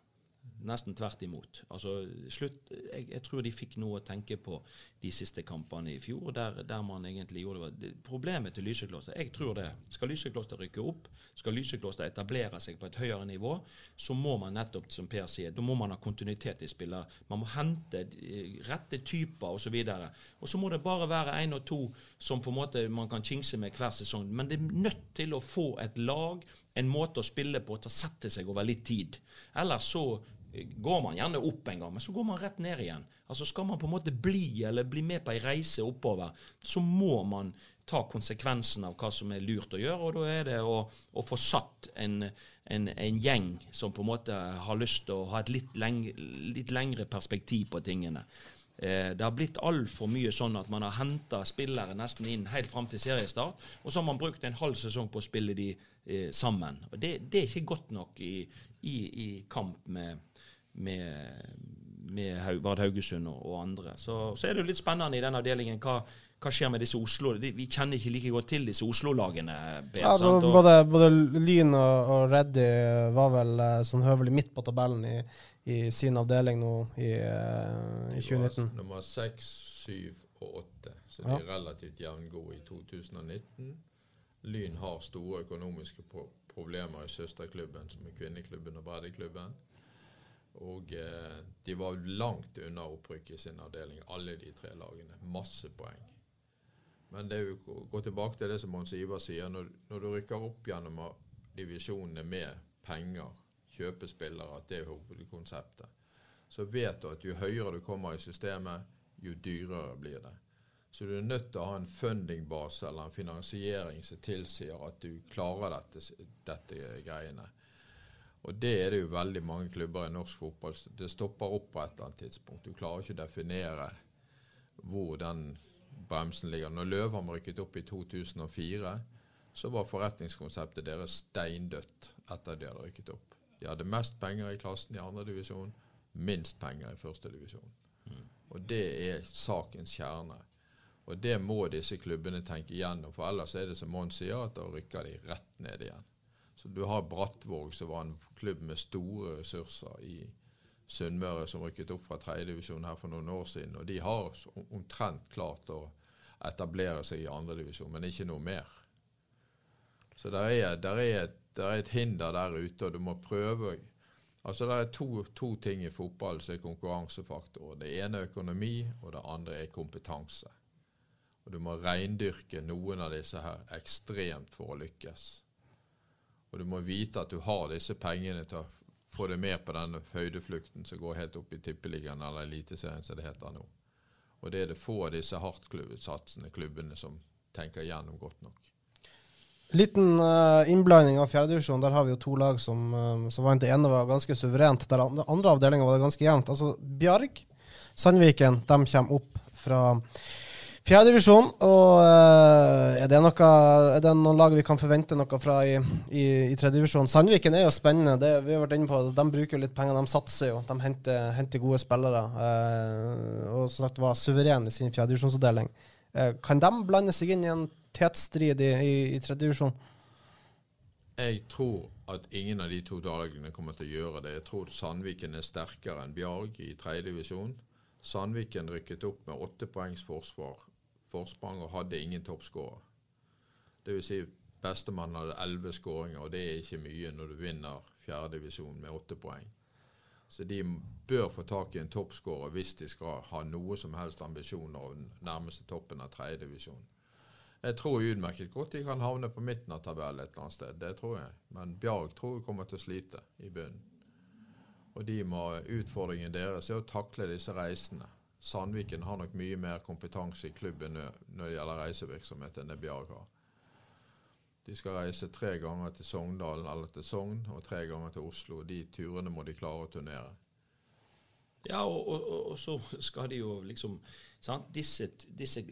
Speaker 2: Nesten tvert imot. Altså, slutt, jeg, jeg, tror de fikk noe å tenke på de siste kampene i fjor, der, der man egentlig gjorde det. Problemet til Lysekloster Jeg tror det. Skal Lysekloster rykke opp, skal Lysekloster etablere seg på et høyere nivå, så må man nettopp, som Per sier, da må man ha kontinuitet i spillet. Man må hente rette typer osv. Og, så må det bare være én og to som på en måte man kan kingse med hver sesong. Men det er nødt til å få et lag, en måte å spille på, til å sette seg over litt tid. Ellers så går man gjerne opp en gang, men så går man rett ned igjen. Altså Skal man på en måte bli eller bli med på ei reise oppover, så må man ta konsekvensen av hva som er lurt å gjøre. Og da er det å, å få satt en, en, en, gjeng som på en måte har lyst til å ha et litt, leng, litt lengre perspektiv på tingene. Eh, det har blitt altfor mye sånn at man har henta spillere nesten inn helt fram til seriestart, og så har man brukt en halv sesong på å spille de eh, sammen. Og det, det, er ikke godt nok i, i, i kamp med, med, med Vard Haugesund og, og andre. Så, så er det jo litt spennende i den avdelingen. Hva, hva skjer med disse Oslo? De, vi kjenner ikke like godt til disse Oslo-lagene.
Speaker 1: Ja, både, både Lyn og, og Reddy var vel eh, sånn høvelig midt på tabellen i, i sin avdeling nå i, eh, i 2019.
Speaker 3: Nummer seks, syv og 8, Så
Speaker 1: Ja.
Speaker 3: er relativt jevngode i 2019. Lyn har store økonomiske pro problemer i søsterklubben, som er kvinneklubben og breddeklubben. Og eh, de var langt unna opprykk i sin avdeling, alle de tre lagene. Masse poeng. Men det å gå tilbake til det som Mons Ivar sier. Når, når du rykker opp gjennom divisjonene med penger, kjøpe spillere, at det er hovedkonseptet, så vet du at jo høyere du kommer i systemet, jo dyrere blir det. Så du er nødt til å ha en fundingbase eller en finansiering som tilsier at du klarer dette, dette greiene. Og det er det jo veldig mange klubber i norsk fotball. Det stopper opp på et eller annet tidspunkt. Du klarer ikke å definere hvor den bremsen ligger. Når Løvham rykket opp i 2004, så var forretningskonseptet deres steindødt etter at de hadde rykket opp. De hadde mest penger i klassen i andre divisjon, minst penger i første divisjon. Og det er sakens kjerne. Og det må disse klubbene tenke igjennom, for ellers er det som Mons sier, at da rykker de rett ned igjen. Så du har Brattvåg, som var en klubb med store ressurser i Sunnmøre, som rykket opp fra tredjedivisjon her for noen år siden. Og de har omtrent klart å etablere seg i andredivisjon, men ikke noe mer. Så der er, der er, der er et hinder der ute, og du må prøve Altså Det er to, to ting i fotball som er konkurransefaktorer. Det ene er økonomi, og det andre er kompetanse. Og Du må reindyrke noen av disse her ekstremt for å lykkes. Og du må vite at du har disse pengene til å få deg med på denne høydeflukten som går helt opp i Tippeligaen eller Eliteserien, som det heter nå. Og det er det få av disse hardtsatsende klubbene som tenker gjennom godt nok.
Speaker 1: Liten uh, innblanding av fjerdedivisjon. Der har vi jo to lag som, uh, som vant. Det ene var ganske suverent. Der andre, andre avdelinga var det ganske jevnt. Altså Bjarg, Sandviken, de kommer opp fra fjerdedivisjon. Og uh, er, det noe, er det noen lag vi kan forvente noe fra i, i, i tredjedivisjon? Sandviken er jo spennende. Det, vi har vært inne på. De bruker jo litt penger, de satser jo. De henter, henter gode spillere. Uh, og som sagt var suveren i sin fjerdedivisjonsavdeling. Uh, kan de blande seg inn i en tetstrid i, i, i tredjedivisjon?
Speaker 3: Jeg tror at ingen av de to dagene kommer til å gjøre det. Jeg tror Sandviken er sterkere enn Bjarg i tredje divisjon. Sandviken rykket opp med åtte poengs forsvar, forsprang og hadde ingen toppskårer. Vil si bestemann hadde elleve skåringer, og det er ikke mye når du vinner fjerdedivisjon med åtte poeng. Så de bør få tak i en toppskårer hvis de skal ha noe som helst ambisjoner den nærmeste toppen av tredjedivisjon. Jeg tror utmerket godt de kan havne på midten av tabellen et eller annet sted. Det tror jeg. Men Bjarg tror jeg kommer til å slite i bunnen. Og de må, utfordringen deres er å takle disse reisene. Sandviken har nok mye mer kompetanse i klubben når det gjelder reisevirksomhet enn det Bjarg har. De skal reise tre ganger til Sogndalen eller til Sogn, og tre ganger til Oslo. De turene må de klare å turnere.
Speaker 2: Ja, og, og, og- så skal de jo liksom? Disse, disse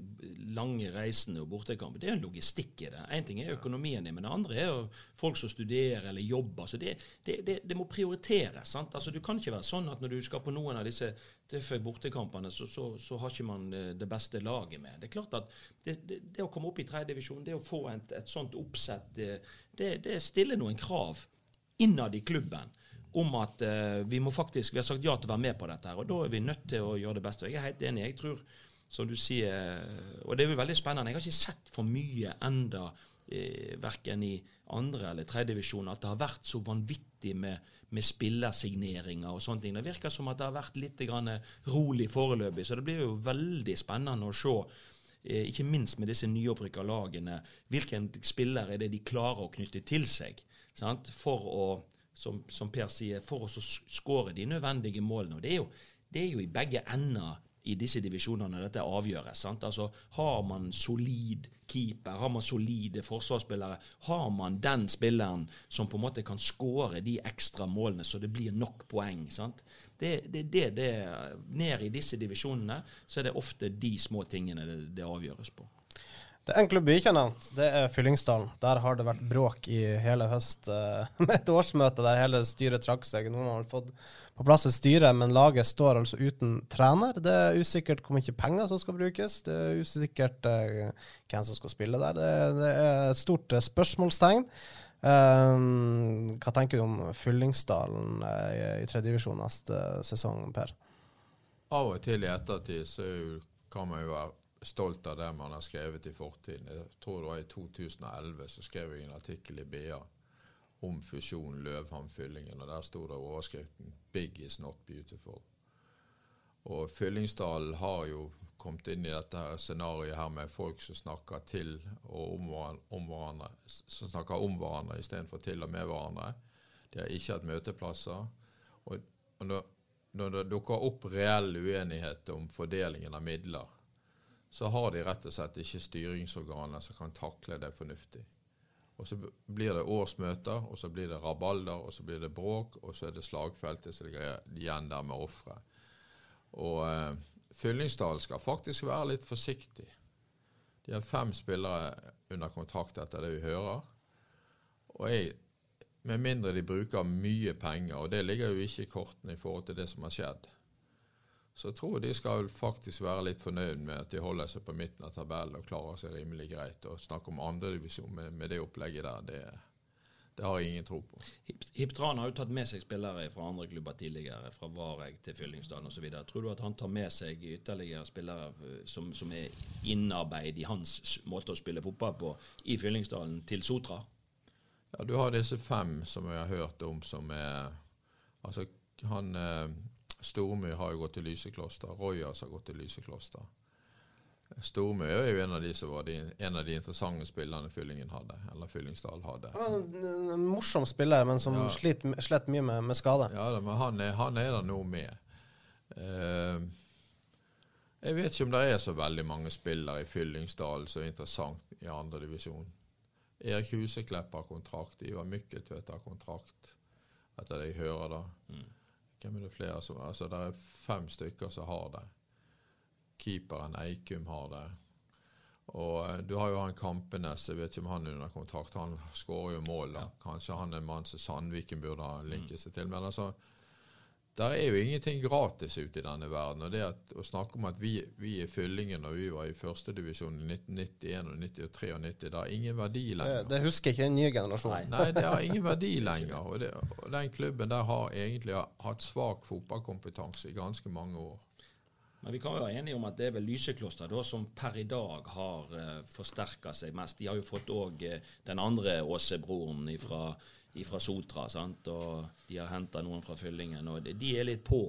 Speaker 2: lange reisene og bortekamper, det er jo en logistikk i det. Én ting er økonomien i, men det andre er jo folk som studerer eller jobber. så Det, det, det, det må prioriteres. sant? Altså Du kan ikke være sånn at når du skal på noen av disse tøffe bortekampene, så, så, så har ikke man eh, det beste laget med. Det er klart at det, det, å komme opp i tredjedivisjon, det å få et, et sånt oppsett, det, det, det stiller noen krav innad i klubben om at eh, vi må faktisk, vi har sagt ja til å være med på dette. her, og Da er vi nødt til å gjøre det beste. Jeg er helt enig. Jeg tror, som du sier, og det er jo veldig spennende, jeg har ikke sett for mye enda, eh, verken i andre eller tredje divisjon, at det har vært så vanvittig med, med spillersigneringer og sånne ting. Det virker som at det har vært litt rolig foreløpig, så det blir jo veldig spennende å se eh, ikke minst med disse nyopprykka lagene, hvilken spiller er det de klarer å knytte til seg. Sant? For å, som, som Per sier, for å skåre de nødvendige målene. Og det er jo, det er jo i begge ender i disse divisjonene dette avgjøres. Sant? Altså, har man solid keeper, har man solide forsvarsspillere, har man den spilleren som på en måte kan skåre de ekstra målene så det blir nok poeng. Sant? Det, det, det, det, ned i disse divisjonene så er det ofte de små tingene det, det avgjøres på.
Speaker 1: Det enkle ikke har nevnt. Det er Fyllingsdalen. Der har det vært bråk i hele høst eh, med et årsmøte der hele styret trakk seg. Nå har fått på plass et styre, men laget står altså uten trener. Det er usikkert hvor mye penger som skal brukes. Det er usikkert eh, hvem som skal spille der. Det, er et stort eh, spørsmålstegn. Hva tenker du om Fyllingsdalen i, i tredjedivisjon neste sesong, Per?
Speaker 3: Av og til i ettertid så kan man jo være stolt av det man har skrevet i fortiden. Jeg tror det var i 2011 så skrev jeg en artikkel i BA om fusjonen Løvhamn-Fyllingen, og der sto det overskriften 'Big is not beautiful'. Og Fyllingsdalen har jo kommet inn i dette her scenarioet her med folk som snakker til og om hverandre, om hverandre som snakker om hverandre istedenfor til og med hverandre. De har ikke hatt møteplasser. Og, og når, når det dukker opp reell uenighet om fordelingen av midler, så har de rett og slett ikke styringsorganer som kan takle det fornuftig. Og så blir det årsmøter, og så blir det rabalder, og så blir det bråk, og så er det slagfeltet som ligger igjen der med ofre. Og eh, Fyllingsdalen skal faktisk være litt forsiktig. De har fem spillere under kontrakt etter det vi hører. Og jeg, med mindre de bruker mye penger, og det ligger jo ikke i kortene i forhold til det som har skjedd, så jeg tror de skal faktisk være litt fornøyd med at de holder seg på midten av tabellen og klarer seg rimelig greit. Og snakke om andredivisjon med, med det opplegget der, det, det har jeg ingen tro på.
Speaker 2: Hip- Hiptran har jo tatt med seg spillere fra andre klubber tidligere, fra Vareg til Fyllingsdalen osv. Tror du at han tar med seg ytterligere spillere eh, som, som er innarbeid i hans måte å spille fotball på i Fyllingsdalen, til Sotra?
Speaker 3: Ja, Du har disse fem som jeg har hørt om som er Altså, han Stormyr har jo gått til Lysekloster. Royas har gått til Lysekloster. Stormyr er jo en av de som var de, en av de interessante spillerne Fyllingen hadde, eller Fyllingsdal hadde.
Speaker 1: En, morsom spiller, men som
Speaker 3: Ja.
Speaker 1: sliter slett mye med, med skade.
Speaker 3: Ja, da, men han er, han er der nå med. Uh, jeg vet ikke om det er så veldig mange spillere i Fyllingsdal som er interessant i andredivisjon. Erik Huseklepp har kontrakt, Ivar Mykkeltvedt har kontrakt, etter det jeg hører da. Hvem er det flere som Altså, det er fem stykker som har det. Keeperen Eikum har det. Og eh, du har jo han Kampenes, jeg vet ikke om han er under kontrakt. Han skårer jo mål. da. Kanskje han er en mann som Sandviken burde ha linket seg til. Men altså, der er jo ingenting gratis ute i denne verden. og det at, Å snakke om at vi, vi er fyllingen når vi var i førstedivisjon i 1991 og 90 og 93, det har ingen verdi lenger.
Speaker 1: det husker ikke den nye generasjonen.
Speaker 3: Nei, det har ingen verdi lenger. Og, det, og den klubben der har egentlig hatt svak fotballkompetanse i ganske mange år.
Speaker 2: Men vi kan jo være enige om at det er vel Lysekloster da, som per i dag har uh, forsterka seg mest. De har jo fått òg den andre Åse-broren fra Sotra, sant? og de har henta noen fra Fyllingen. og de, de er litt på.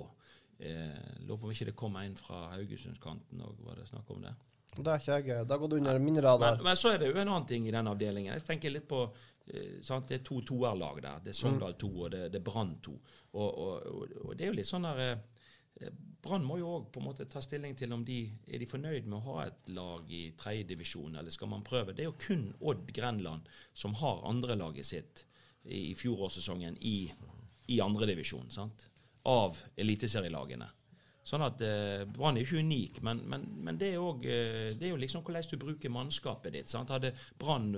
Speaker 2: Eh, Lurer på om ikke det kom en fra Haugesundskanten òg, var det snakk om det?
Speaker 1: Det er ikke jeg. Da går du under min radar.
Speaker 2: Men, men så er det jo en annen ting i den avdelingen. Jeg tenker litt på eh, sant? Det er to toerlag der. Det er Sogndal 2 og det, det er Brann 2. Og, og, og, og det er jo litt sånn der eh, Brann må jo òg på en måte ta stilling til om de er de fornøyd med å ha et lag i tredjedivisjon, eller skal man prøve? Det er jo kun Odd Grenland som har andrelaget sitt i, fjorårssesongen i, i andredivisjon. Av eliteserielagene. Sånn at eh, Brann er jo ikke unik, men, men, men det, er også, eh, det er jo liksom hvordan du bruker mannskapet ditt. sant? Hadde Brann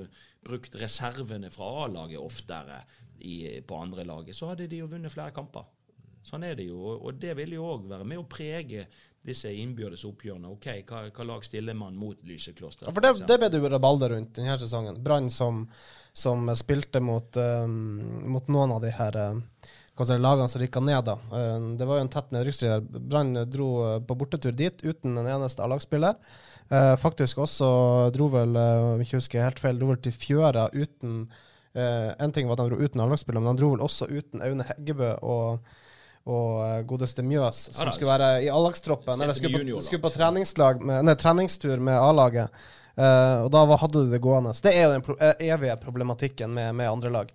Speaker 2: brukt reservene fra A-laget oftere i, på andre laget, så hadde de jo vunnet flere kamper. Sånn er det jo, og- det vil jo òg være med å prege disse innbyrdes oppgjørene. Ok, hva, hva lag stiller man mot Lysekloster?
Speaker 1: Ja, for det,
Speaker 2: for
Speaker 1: det ble det jo rabalder rundt denne sesongen. Brann som, som spilte mot, um, mot noen av de her um, lagene som rykka ned. da. Um, det var jo en tett nedrykksstrid der. Brann dro uh, på bortetur dit uten en eneste A-lagsspiller. Uh, faktisk også dro vel, uh, om jeg ikke husker helt feil, dro vel til Fjøra uten uh, En ting var at de dro uten A-lagsspiller, men de dro vel også uten Aune Heggebø og og uh, godeste Mjøs, som
Speaker 2: da,
Speaker 1: skulle være i A-lagstroppen. Eller skulle på, skulle på treningslag med, nei, treningstur med A-laget. Uh, og da hadde du det gående. Så det er jo den pro eh, evige problematikken med, med andre lag.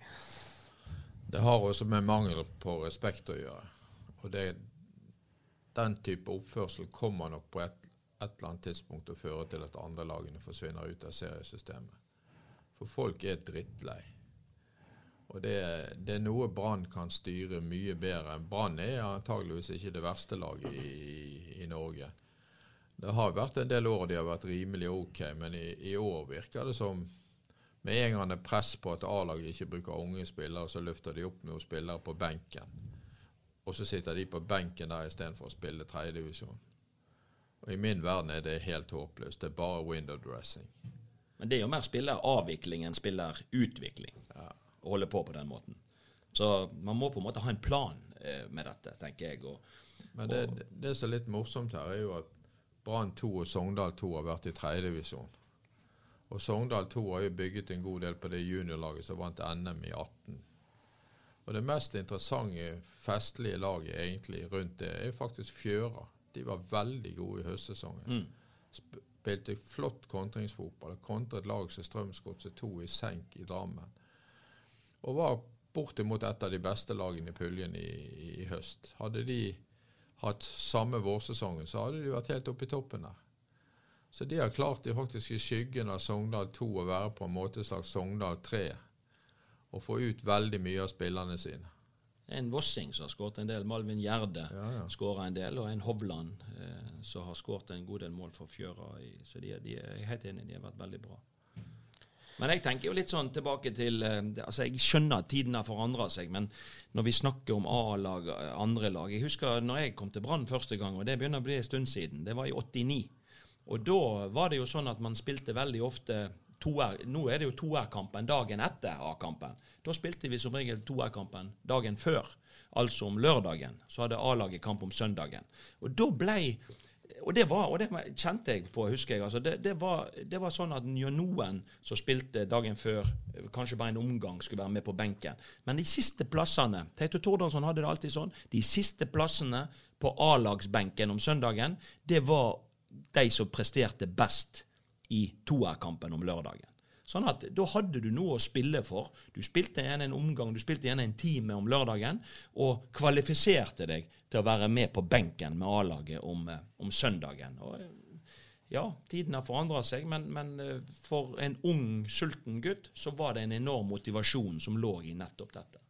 Speaker 3: Det har også med mangel på respekt å gjøre. Og det, den type oppførsel kommer nok på et, et eller annet tidspunkt til å føre til at andre lagene forsvinner ut av seriesystemet. For folk er drittlei. Og det, det er noe Brann kan styre mye bedre. Brann er antageligvis ikke det verste laget i, i Norge. Det har vært en del år de har vært rimelig OK, men i, i år virker det som med en gang det er press på at A-laget ikke bruker unge spillere, så løfter de opp noen spillere på benken. Og så sitter de på benken der istedenfor å spille tredjedivisjon. Og I min verden er det helt håpløst. Det er bare window dressing.
Speaker 2: Men det er jo mer spilleravvikling enn spillerutvikling
Speaker 3: Ja.
Speaker 2: Å holde på på den måten. Så man må på en måte ha en plan eh, med dette, tenker jeg. Og,
Speaker 3: Men det, og, det som er litt morsomt her, er jo at Brann 2 og Sogndal 2 har vært i tredjedivisjon. Og Sogndal 2 har jo bygget en god del på det juniorlaget som vant NM i 18. Og det mest interessante, festlige laget egentlig rundt det, er faktisk Fjøra. De var veldig gode i høstsesongen. Mm. Spilte flott kontringsfotball. Kontret lag som Strømsgodset 2 i senk i Drammen. Og var bortimot et av de beste lagene i puljen i, i, høst. Hadde de hatt samme vårsesongen, så hadde de vært helt oppe i toppen der. Så de har klart de faktisk i skyggen av Sogndal 2 å være på en måte slags Sogndal 3. Og få ut veldig mye av spillerne sine.
Speaker 2: en Vossing som har skåret en del. Malvin Gjerde
Speaker 3: Ja, ja.
Speaker 2: skåra en del. Og en Hovland eh, som har skåret en god del mål for Fjøra. I, så de, de jeg er helt enig, de har vært veldig bra. Men jeg tenker jo litt sånn tilbake til eh, altså Jeg skjønner at tiden har forandra seg, men når vi snakker om A-lag, eh, andre lag Jeg husker når jeg kom til Brann første gang, og det begynner å bli en stund siden. Det var i 89. Og da var det jo sånn at man spilte veldig ofte toer, Nå er det jo toerkampen dagen etter A-kampen. Da spilte vi som regel toerkampen dagen før. Altså om lørdagen. Så hadde A-laget kamp om søndagen. Og da blei og det, var, og det kjente jeg på, husker jeg. Altså det, det, var, det var sånn at noen som spilte dagen før, kanskje bare en omgang, skulle være med på benken. Men de siste plassene Teito Tordarsson hadde det alltid sånn. De siste plassene på A-lagsbenken om søndagen, det var de som presterte best i toerkampen om lørdagen. Sånn at Da hadde du noe å spille for. Du spilte igjen en omgang, du spilte igjen en time om lørdagen, og kvalifiserte deg til å være med på benken med A-laget om, eh, om søndagen. Og, eh, ja, tiden har forandra seg, men, men eh, for en ung, sulten gutt så var det en enorm motivasjon som lå i nettopp dette.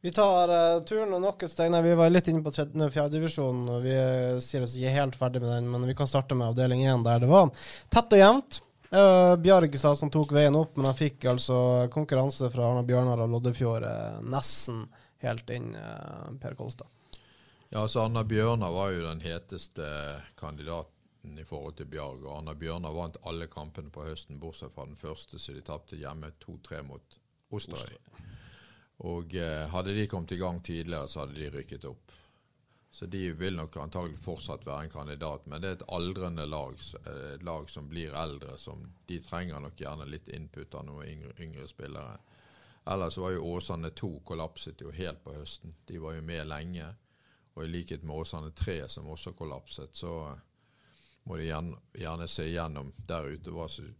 Speaker 1: Vi tar uh, turen nok et steg. Nei, vi var litt inne på fjerdedivisjon. Vi uh, sier oss ikke helt ferdig med den, men vi kan starte med avdeling 1 der det var tett og jevnt. Uh, Bjargstad som tok veien opp, men han fikk altså konkurranse fra Arna Bjørnar og Loddefjord uh, nesten helt inn, uh, Per Kolstad.
Speaker 3: Ja, altså Arne Bjørnar var jo den heteste kandidaten i forhold til Bjarg. Og Arne Bjørnar vant alle kampene på høsten, bortsett fra den første, så de tapte hjemme 2-3 mot Osterøy. Og eh, hadde de kommet i gang tidligere, så hadde de rykket opp. Så de vil nok antagelig fortsatt være en kandidat, men det er et aldrende lag, eh, et lag som blir eldre. som De trenger nok gjerne litt input av noen yngre, yngre spillere. Ellers var jo Åsane 2 kollapset jo helt på høsten. De var jo med lenge. Og i likhet med Åsane 3, som også kollapset, så må de gjerne, gjerne se igjennom der ute hva som,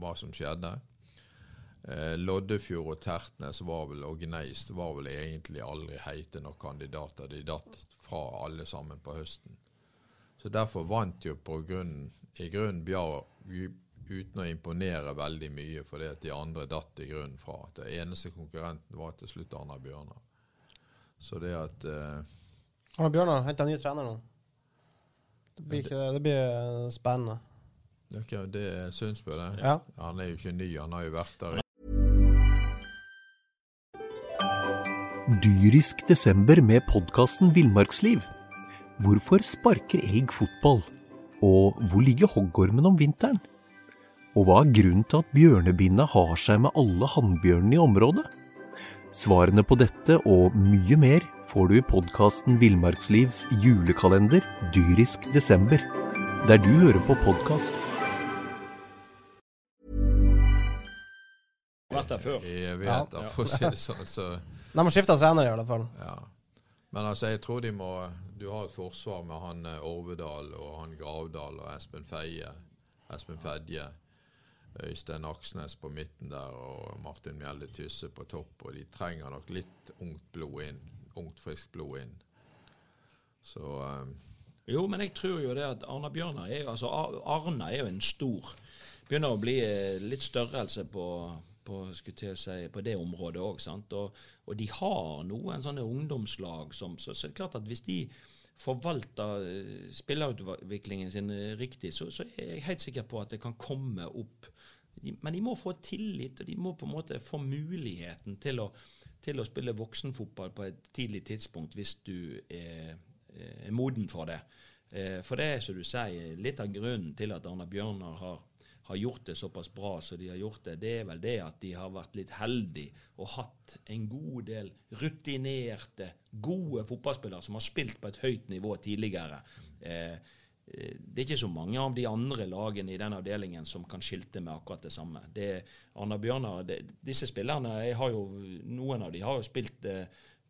Speaker 3: hva som skjedde. Eh, Loddefjord og Tertnes var vel, og Gneist var vel egentlig aldri heite nok kandidater. De datt fra alle sammen på høsten. Så derfor vant jo på grunnen, i grunnen Bjar uten å imponere veldig mye, fordi at de andre datt i grunnen fra. Det eneste konkurrenten var til slutt Arna Bjørnar. Så det at eh,
Speaker 1: Arna Bjørnar han ny trener nå. Det blir, ikke, det blir eh, spennende.
Speaker 3: Det ikke- det er Sundsbø, det.
Speaker 1: Ja.
Speaker 3: Han er jo ikke ny, han har jo vært der.
Speaker 4: Dyrisk desember med podkasten Villmarksliv. Hvorfor sparker elg fotball? Og hvor ligger hoggormen om vinteren? Og hva er grunnen til at bjørnebinna har seg med alle hannbjørnene i området? Svarene på dette og mye mer får du i podkasten Villmarkslivs julekalender Dyrisk desember, der du hører på podkast.
Speaker 2: Vært der før.
Speaker 3: i evigheter, for å si det sånn. Så,
Speaker 1: De har skifta trener, i alle fall.
Speaker 3: ja. Men altså, jeg tror de må Du har et forsvar med han eh, Orvedal og han Gravdal og Espen Feie. Espen Fedje. Øystein Aksnes på midten der og Martin Mjelde Tysse på topp. Og de trenger nok litt ungt blod inn. Ungt, friskt blod inn. Så um.
Speaker 2: Jo, men jeg tror jo det at Arna Bjørnar er jo altså Arna er jo en stor Begynner å bli eh, litt størrelse på, på, si, på det området òg. Og, og de har noen sånne ungdomslag som Så, så er klart at hvis de forvalter eh, spillerutviklingen sin eh, riktig, så, så er jeg helt sikker på at det kan komme opp Men de må få tillit, og de må på en måte få muligheten til å, til å spille voksenfotball på et tidlig tidspunkt hvis du er, er moden for det. Eh, for det er, som du sier, litt av grunnen til at Arna Bjørnar har har gjort det såpass bra som de har gjort det, det er vel det at de har vært litt heldige og hatt en god del rutinerte, gode fotballspillere som har spilt på et høyt nivå tidligere. Eh, eh, det er ikke så mange av de andre lagene i den avdelingen som kan skilte med akkurat det samme. Det, Arna Bjørnar, det, disse spillerne jo, Noen av de har jo spilt eh,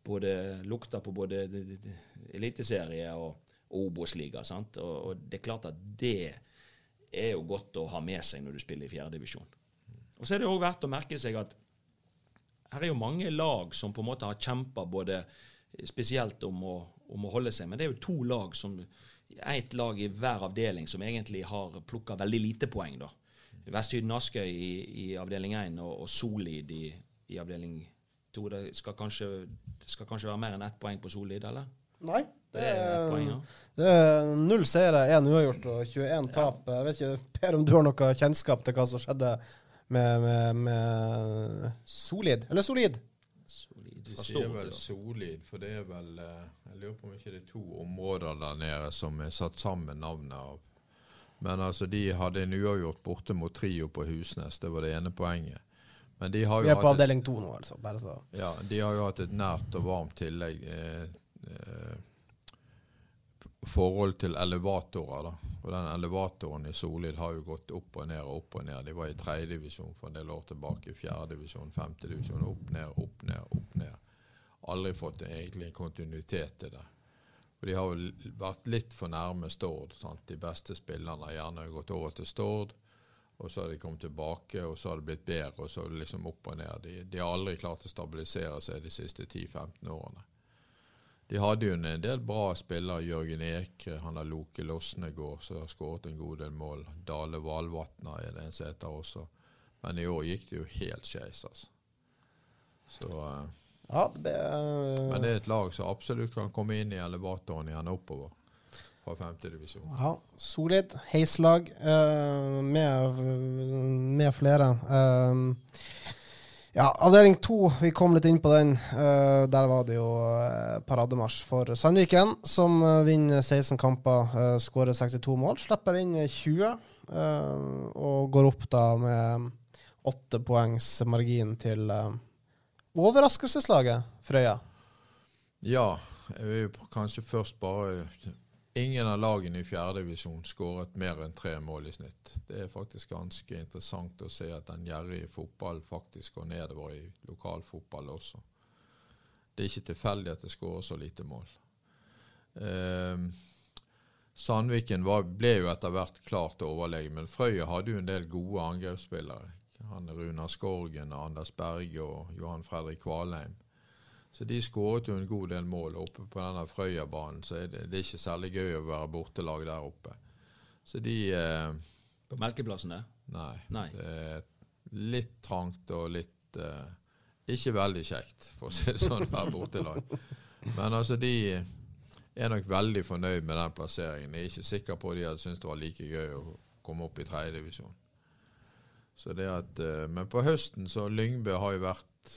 Speaker 2: både, lukta på både eliteserie og, og Obos-liga. Og, og det er klart at det er jo godt å ha med seg når du spiller i fjerdedivisjon. Og så er det òg verdt å merke seg at her er jo mange lag som på en måte har kjempa både spesielt om å, om å, holde seg, men det er jo to lag som ett lag i hver avdeling som egentlig har plukka veldig lite poeng. da. Vesthyden Askøy i, i, avdeling 1 og, og Solid i, i, avdeling 2. Det skal kanskje, skal kanskje være mer enn ett poeng på Solid, eller?
Speaker 1: Nei. Det er, det er null seire, én uavgjort og 21 tap. Ja. Jeg vet ikke, Per, om du har noe kjennskap til hva som skjedde med, med, med Solid? Eller Solid?
Speaker 3: Solid. De sier vel Solid, for det er vel eh, Jeg lurer på om ikke det er to områder der nede som er satt sammen navnet av. Men altså, de hadde en uavgjort borte mot Trio på Husnes. Det var det ene poenget. Men de har jo
Speaker 1: Vi er på avdeling to nå, altså. Bare så.
Speaker 3: Ja, de har jo hatt et nært og varmt tillegg. Eh, forhold til elevatorer. da. Og den elevatoren i Solid har jo gått opp og ned og opp og ned. De var i tredjedivisjon for en del år tilbake, i fjerdedivisjon, femtedivisjon. Opp, ned, opp, ned, opp, ned. Aldri fått egentlig en kontinuitet til det. Og De har jo vært litt for nærme Stord. Sant? De beste spillerne har gjerne gått over til Stord. Og så har de kommet tilbake, og så har det blitt bedre, og så liksom opp og ned. De, de har aldri klart å stabilisere seg de siste 10-15 årene. De hadde jo en del bra spillere. Jørgen Ekre, han har Loke Losnegård, som har skåret en god del mål. Dale Valvatna er det en som heter også. Men i år gikk det jo helt skeis, altså. Så uh,
Speaker 1: ja, det ble, uh,
Speaker 3: Men det er et lag som absolutt kan komme inn i elevatoren igjen oppover. Fra femtedivisjon.
Speaker 1: Ja, solid heislag uh, med, med, flere. Uh, ja, avdeling to, vi kom litt inn på den. Uh, der var det jo uh, parademarsj for Sandviken, som uh, vinner 16 kamper, uh, skårer 62 mål. Slipper inn 20 og går opp da med åtte poengs margin til overraskelseslaget Frøya.
Speaker 3: Ja, jeg vil kanskje først bare Ingen av lagene i fjerdedivisjon skåret mer enn tre mål i snitt. Det er faktisk ganske interessant å se at den gjerrige fotball faktisk går nedover i lokalfotball også. Det er ikke tilfeldig at det skårer så lite mål. Eh, Sandviken var, ble jo etter hvert klart overlegen, men Frøya hadde jo en del gode angrepsspillere. Han Runar Skorgen, Anders Berge og Johan Fredrik Kvalheim. Så de skåret jo en god del mål oppe på denne Frøyabanen, så det, det, er ikke særlig gøy å være bortelag der oppe. Så de eh,
Speaker 2: På Melkeplassen, det?
Speaker 3: Nei, nei. Det er litt trangt og litt eh, Ikke veldig kjekt, for å si det sånn, å være bortelag. Men altså, de er nok veldig fornøyd med den plasseringen. Jeg er ikke sikker på at de hadde syntes det var like gøy å komme opp i tredjedivisjon. Så det at, eh, Men på høsten så Lyngbø har jo vært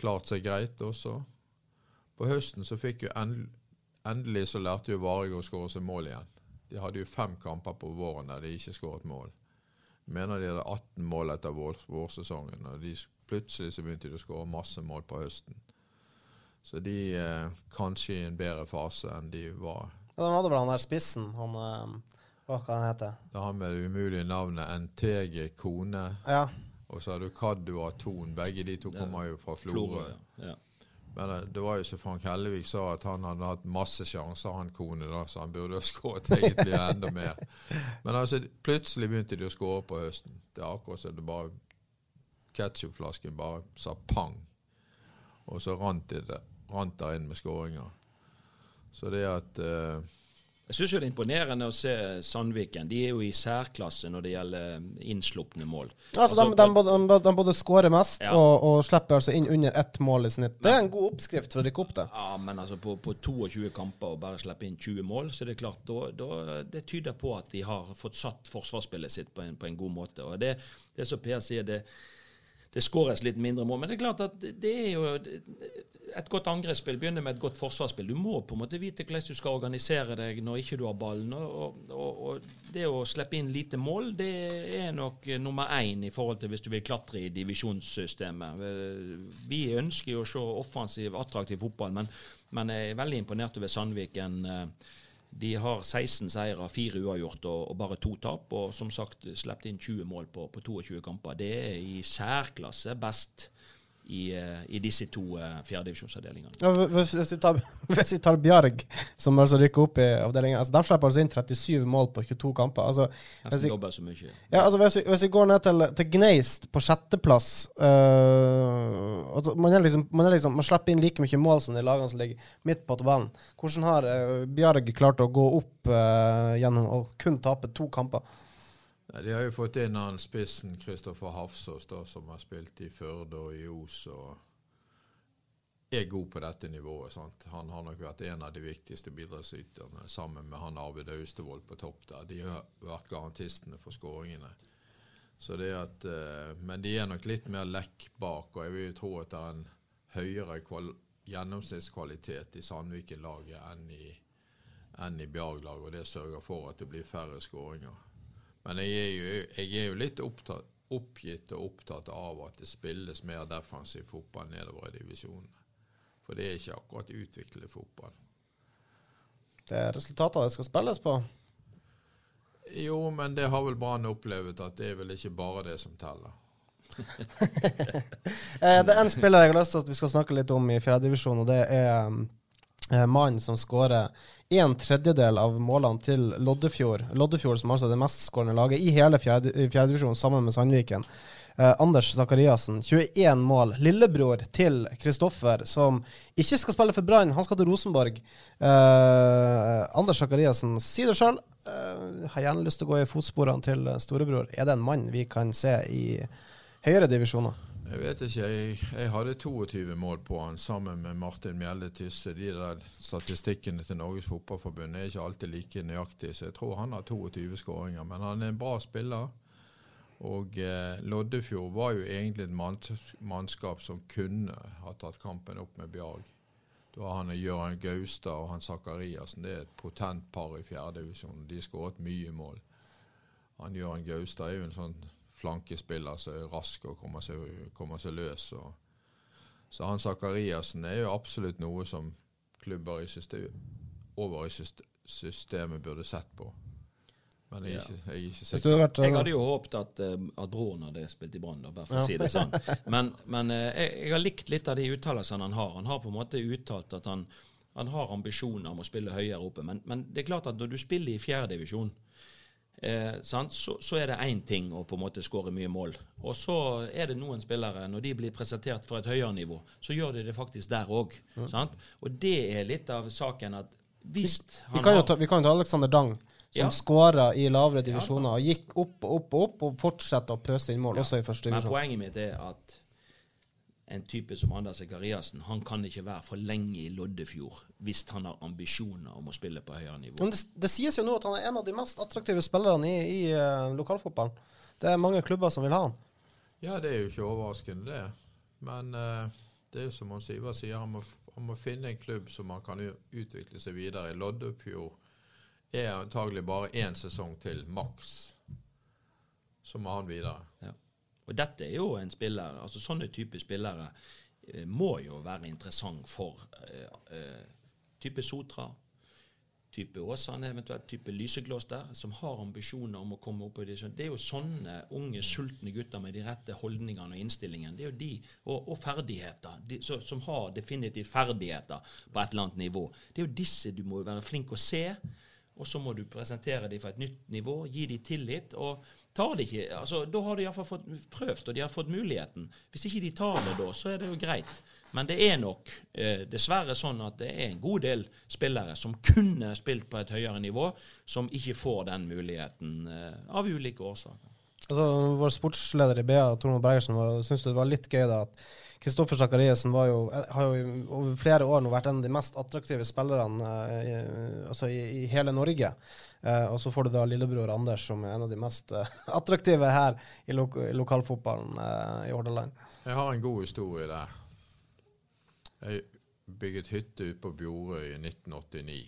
Speaker 3: klart seg greit også. På høsten så fikk jo endelig så lærte jo Varg å skåre seg mål igjen. De hadde jo fem kamper på våren der de ikke skåret mål. Jeg mener de hadde 18 mål etter vår, vårsesongen, og de, plutselig så begynte de å skåre masse mål på høsten. Så de eh, kanskje i en bedre fase enn de var.
Speaker 1: Ja, De hadde vel han der spissen, han eh, Hva kan han hete?
Speaker 3: Det har med det umulige navnet NTG Kone.
Speaker 1: Ja.
Speaker 3: Og så har du Kaddu og Aton. Begge de to kommer jo fra Florø. Ja. Men eh, det var jo som Frank Hellevik sa, at han hadde hatt masse sjanser, han kone, da, så han burde ha skåret egentlig enda mer. Men altså, plutselig begynte de å skåre på høsten. Det er akkurat som det bare Ketsjupflasken bare sa pang. Og så rant det rant der inn med skåringer. Så det at uh,
Speaker 2: Jeg syns det er imponerende å se Sandviken. De er jo i særklasse når det gjelder innslupne mål.
Speaker 1: Altså, de, de, både- de, de både skårer mest
Speaker 2: Ja.
Speaker 1: og, og slipper altså inn under ett mål i snitt. Det er en god oppskrift for å rykke opp det.
Speaker 2: Ja, men altså på, på 22 kamper og bare slippe inn 20 mål, så er det klart da, da, Det tyder på at de har fått satt forsvarsspillet sitt på en, på en god måte. Og det, det som Per sier, det, det skåres litt mindre mål. Men det er klart at det- er jo et godt angrepsspill begynner med et godt forsvarsspill. Du må på en måte vite hvordan du skal organisere deg når ikke du har ballen. Og, og, og det å slippe inn lite mål, det er nok nummer én i forhold til hvis du vil klatre i divisjonssystemet. Vi ønsker jo å se offensiv, attraktiv fotball, men, men jeg er veldig imponert over Sandviken. eh, De har 16 seire, 4 uavgjort og, og bare to tap. Og som sagt sluppet inn 20 mål på, på 22 kamper. Det er i særklasse best i, eh, i disse to uh, fjerdedivisjonsavdelingene.
Speaker 1: Ja, hvis, hvis, vi tar, hvis vi tar Bjarg, som altså rykker opp i avdelingen altså, De slipper altså inn 37 mål på 22 kamper. Altså,
Speaker 2: Nesten
Speaker 1: vi,
Speaker 2: dobbelt så mye.
Speaker 1: ja, altså, hvis, vi, hvis vi går ned til, til Gneist på sjetteplass øh, altså, man, er liksom, man, er liksom, man slipper inn like mye mål som de lagene som ligger midt på tabellen. Hvordan har øh, Bjarg klart å gå opp øh, gjennom å kun tape to kamper?
Speaker 3: Nei, de har jo fått inn han spissen Kristoffer Hafsås, da, som har spilt i Førde og i Os. og er god på dette nivået. sant? Han har nok vært en av de viktigste bidragsyterne, sammen med han Arvid Austevoll på topp der. De har vært garantistene for skåringene. Så det at, eh, men de er nok litt mer lekk bak, og jeg vil jo tro at det er en høyere kval gjennomsnittskvalitet i Sandviken-laget enn i, enn i Bjarg-laget, og det sørger for at det blir færre skåringer. Men jeg er jo, jeg er jo litt opptatt, oppgitt og opptatt av at det spilles mer defensiv fotball nedover i divisjonene. For det er ikke akkurat utviklet fotball.
Speaker 1: Det er resultater det skal spilles på.
Speaker 3: Jo, men det har vel Brann opplevd at det er vel ikke bare det som teller.
Speaker 1: Eh, det er en spiller jeg har lyst til at vi skal snakke litt om i fjerdedivisjon, og det er um, mannen som skårer en tredjedel av målene til Loddefjord. Loddefjord som altså er det mestskårende laget i hele fjerde- i sammen med Sandviken. Eh, Anders Zakariassen, 21 mål. Lillebror til Kristoffer, som ikke skal spille for Brann, han skal til Rosenborg. Eh, Anders Zakariassen, si det sjøl. har gjerne lyst til å gå i fotsporene til storebror. Er det en mann vi kan se i høyere divisjoner?
Speaker 3: Jeg vet ikke, jeg, jeg hadde 22 mål på han sammen med Martin Mjelde Tysse. De der statistikkene til Norges Fotballforbund er ikke alltid like nøyaktige, så jeg tror han har 22 skåringer. Men han er en bra spiller. Og eh, Loddefjord var jo egentlig et manns, mannskap som kunne ha tatt kampen opp med Bjarg. Da har han Jørgen Gaustad og han Sakariassen. Det er et potent par i fjerdedivisjon. De skåret mye mål. Han Jørgen Gaustad er jo en sånn flankespiller som er rask og kommer seg, kommer seg løs. Og, så han Sakariassen er jo absolutt noe som klubber i system, over i systemet burde sett på. Men jeg er ikke, jeg er ikke sikker.
Speaker 1: vært
Speaker 2: Jeg hadde jo håpet at, eh, at broren hadde spilt i Brann, bare for
Speaker 1: Ja.
Speaker 2: å si det sånn. Men, men eh, jeg, jeg har likt litt av de uttalelsene han har. Han har på en måte uttalt at han, han har ambisjoner om å spille høyere oppe. Men, men det er klart at når du spiller i fjerdedivisjon, eh, sant, så, så er det én ting å på en måte skåre mye mål. Og så er det noen spillere, når de blir presentert for et høyere nivå, så gjør de det faktisk der òg. Og det er litt av saken at hvis
Speaker 1: Vi kan jo ta, vi kan jo ta Alexander Dang, som
Speaker 2: Ja.
Speaker 1: skåra i lavere divisjoner og gikk opp og opp og opp, og fortsetter å pøse inn mål,
Speaker 2: Ja.
Speaker 1: også i første divisjon.
Speaker 2: Men poenget mitt er at en type som Anders Sekariassen han kan ikke være for lenge i Loddefjord hvis han har ambisjoner om å spille på høyere nivå.
Speaker 1: Men det, det sies jo nå at han er en av de mest attraktive spillerne i, i uh, lokalfotballen. Det er mange klubber som vil ha han.
Speaker 3: Ja, det er jo ikke overraskende, det. Men uh, det er jo som Hans Ivar sier, han må, han må finne en klubb som han kan utvikle seg videre i. Loddefjord er antagelig bare én sesong til, maks. Så må han videre.
Speaker 2: Ja. Og dette er jo en spiller altså Sånne type spillere eh, må jo være interessant for eh, eh, type Sotra, type Åsane, eventuelt type Lysekloster, som har ambisjoner om å komme opp i det. Det er jo sånne unge, sultne gutter med de rette holdningene og innstillingen. Det er jo de, og, og ferdigheter, de, så, som har definitivt ferdigheter på et eller annet nivå. Det er jo disse du må være flink å se. Og så må du presentere dem for et nytt nivå, gi dem tillit. og tar de ikke, altså Da har de iallfall fått prøvd, og de har fått muligheten. Hvis ikke de tar det da, så er det jo greit. Men det er nok eh, dessverre sånn at det er en god del spillere som kunne spilt på et høyere nivå, som ikke får den muligheten eh, av ulike årsaker.
Speaker 1: Altså, vår sportsleder i BA, Tormod Bergersen, du det var litt gøy da at Kristoffer Sakariassen har jo over flere år nå vært en av de mest attraktive spillerne eh, i, altså i, i, hele Norge. Uh, og så får du da lillebror Anders, som er en av de mest uh, attraktive her i, lo i lokalfotballen uh, i Hordaland.
Speaker 3: Jeg har en god historie der. Jeg bygget hytte ute på Bjorøy i 1989.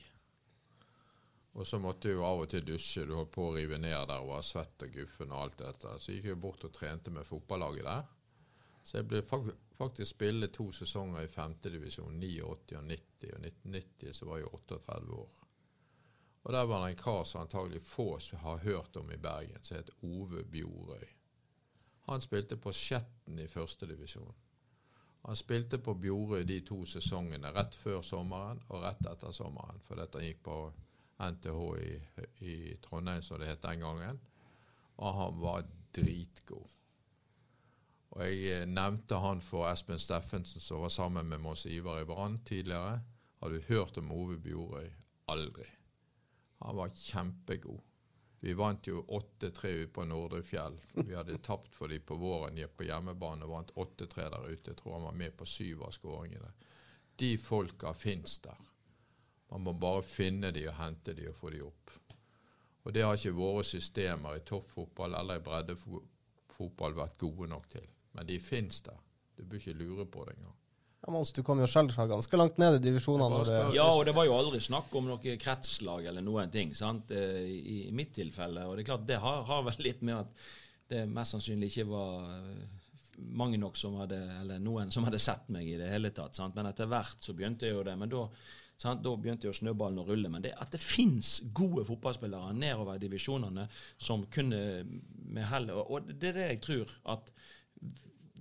Speaker 3: Og så måtte jeg jo av og til dusje. Du holdt på å rive ned der og var svett og guffen og alt dette. Så gikk jeg bort og trente med fotballaget der. Så jeg ble faktisk spille to sesonger i femtedivisjon, 89 og 90. Og 1990 så var jeg 38 år. Og der var det en kar som antagelig få har hørt om i Bergen, som het Ove Bjorøy. Han spilte på Skjetten i førstedivisjon. Han spilte på Bjorøy de to sesongene, rett før sommeren og rett etter sommeren. For dette gikk på NTH i, i Trondheim, som det het den gangen. Og han var dritgod. Og jeg eh, nevnte han for Espen Steffensen, som var sammen med Mons Ivar i Brann tidligere. Har du hørt om Ove Bjorøy? Aldri. Han var kjempegod. Vi vant jo 8-3 ute på Nordre Fjell. Vi hadde tapt for dem på våren, på hjemmebane og vant 8-3 der ute. Jeg tror han var med på syv av skåringene. De folka fins der. Man må bare finne de og hente de og få de opp. Og det har ikke våre systemer i toppfotball eller i breddefotball vært gode nok til. Men de fins der. Du bør ikke lure på det engang.
Speaker 1: Ja, Mons, du kom jo selv fra ganske langt ned i divisjonene.
Speaker 2: Ja, og det var jo aldri snakk om noe kretslag eller noen ting sant? Eh, I, i mitt tilfelle. Og det er klart, det har, har, vel litt med at det mest sannsynlig ikke var eh, mange nok som hadde, eller noen som hadde sett meg i det hele tatt. Sant? Men etter hvert så begynte jeg jo det. Men da Sant? Da begynte jo snøballen å rulle. Men det at det fins gode fotballspillere nedover i divisjonene som kunne med hell Og det er det jeg tror at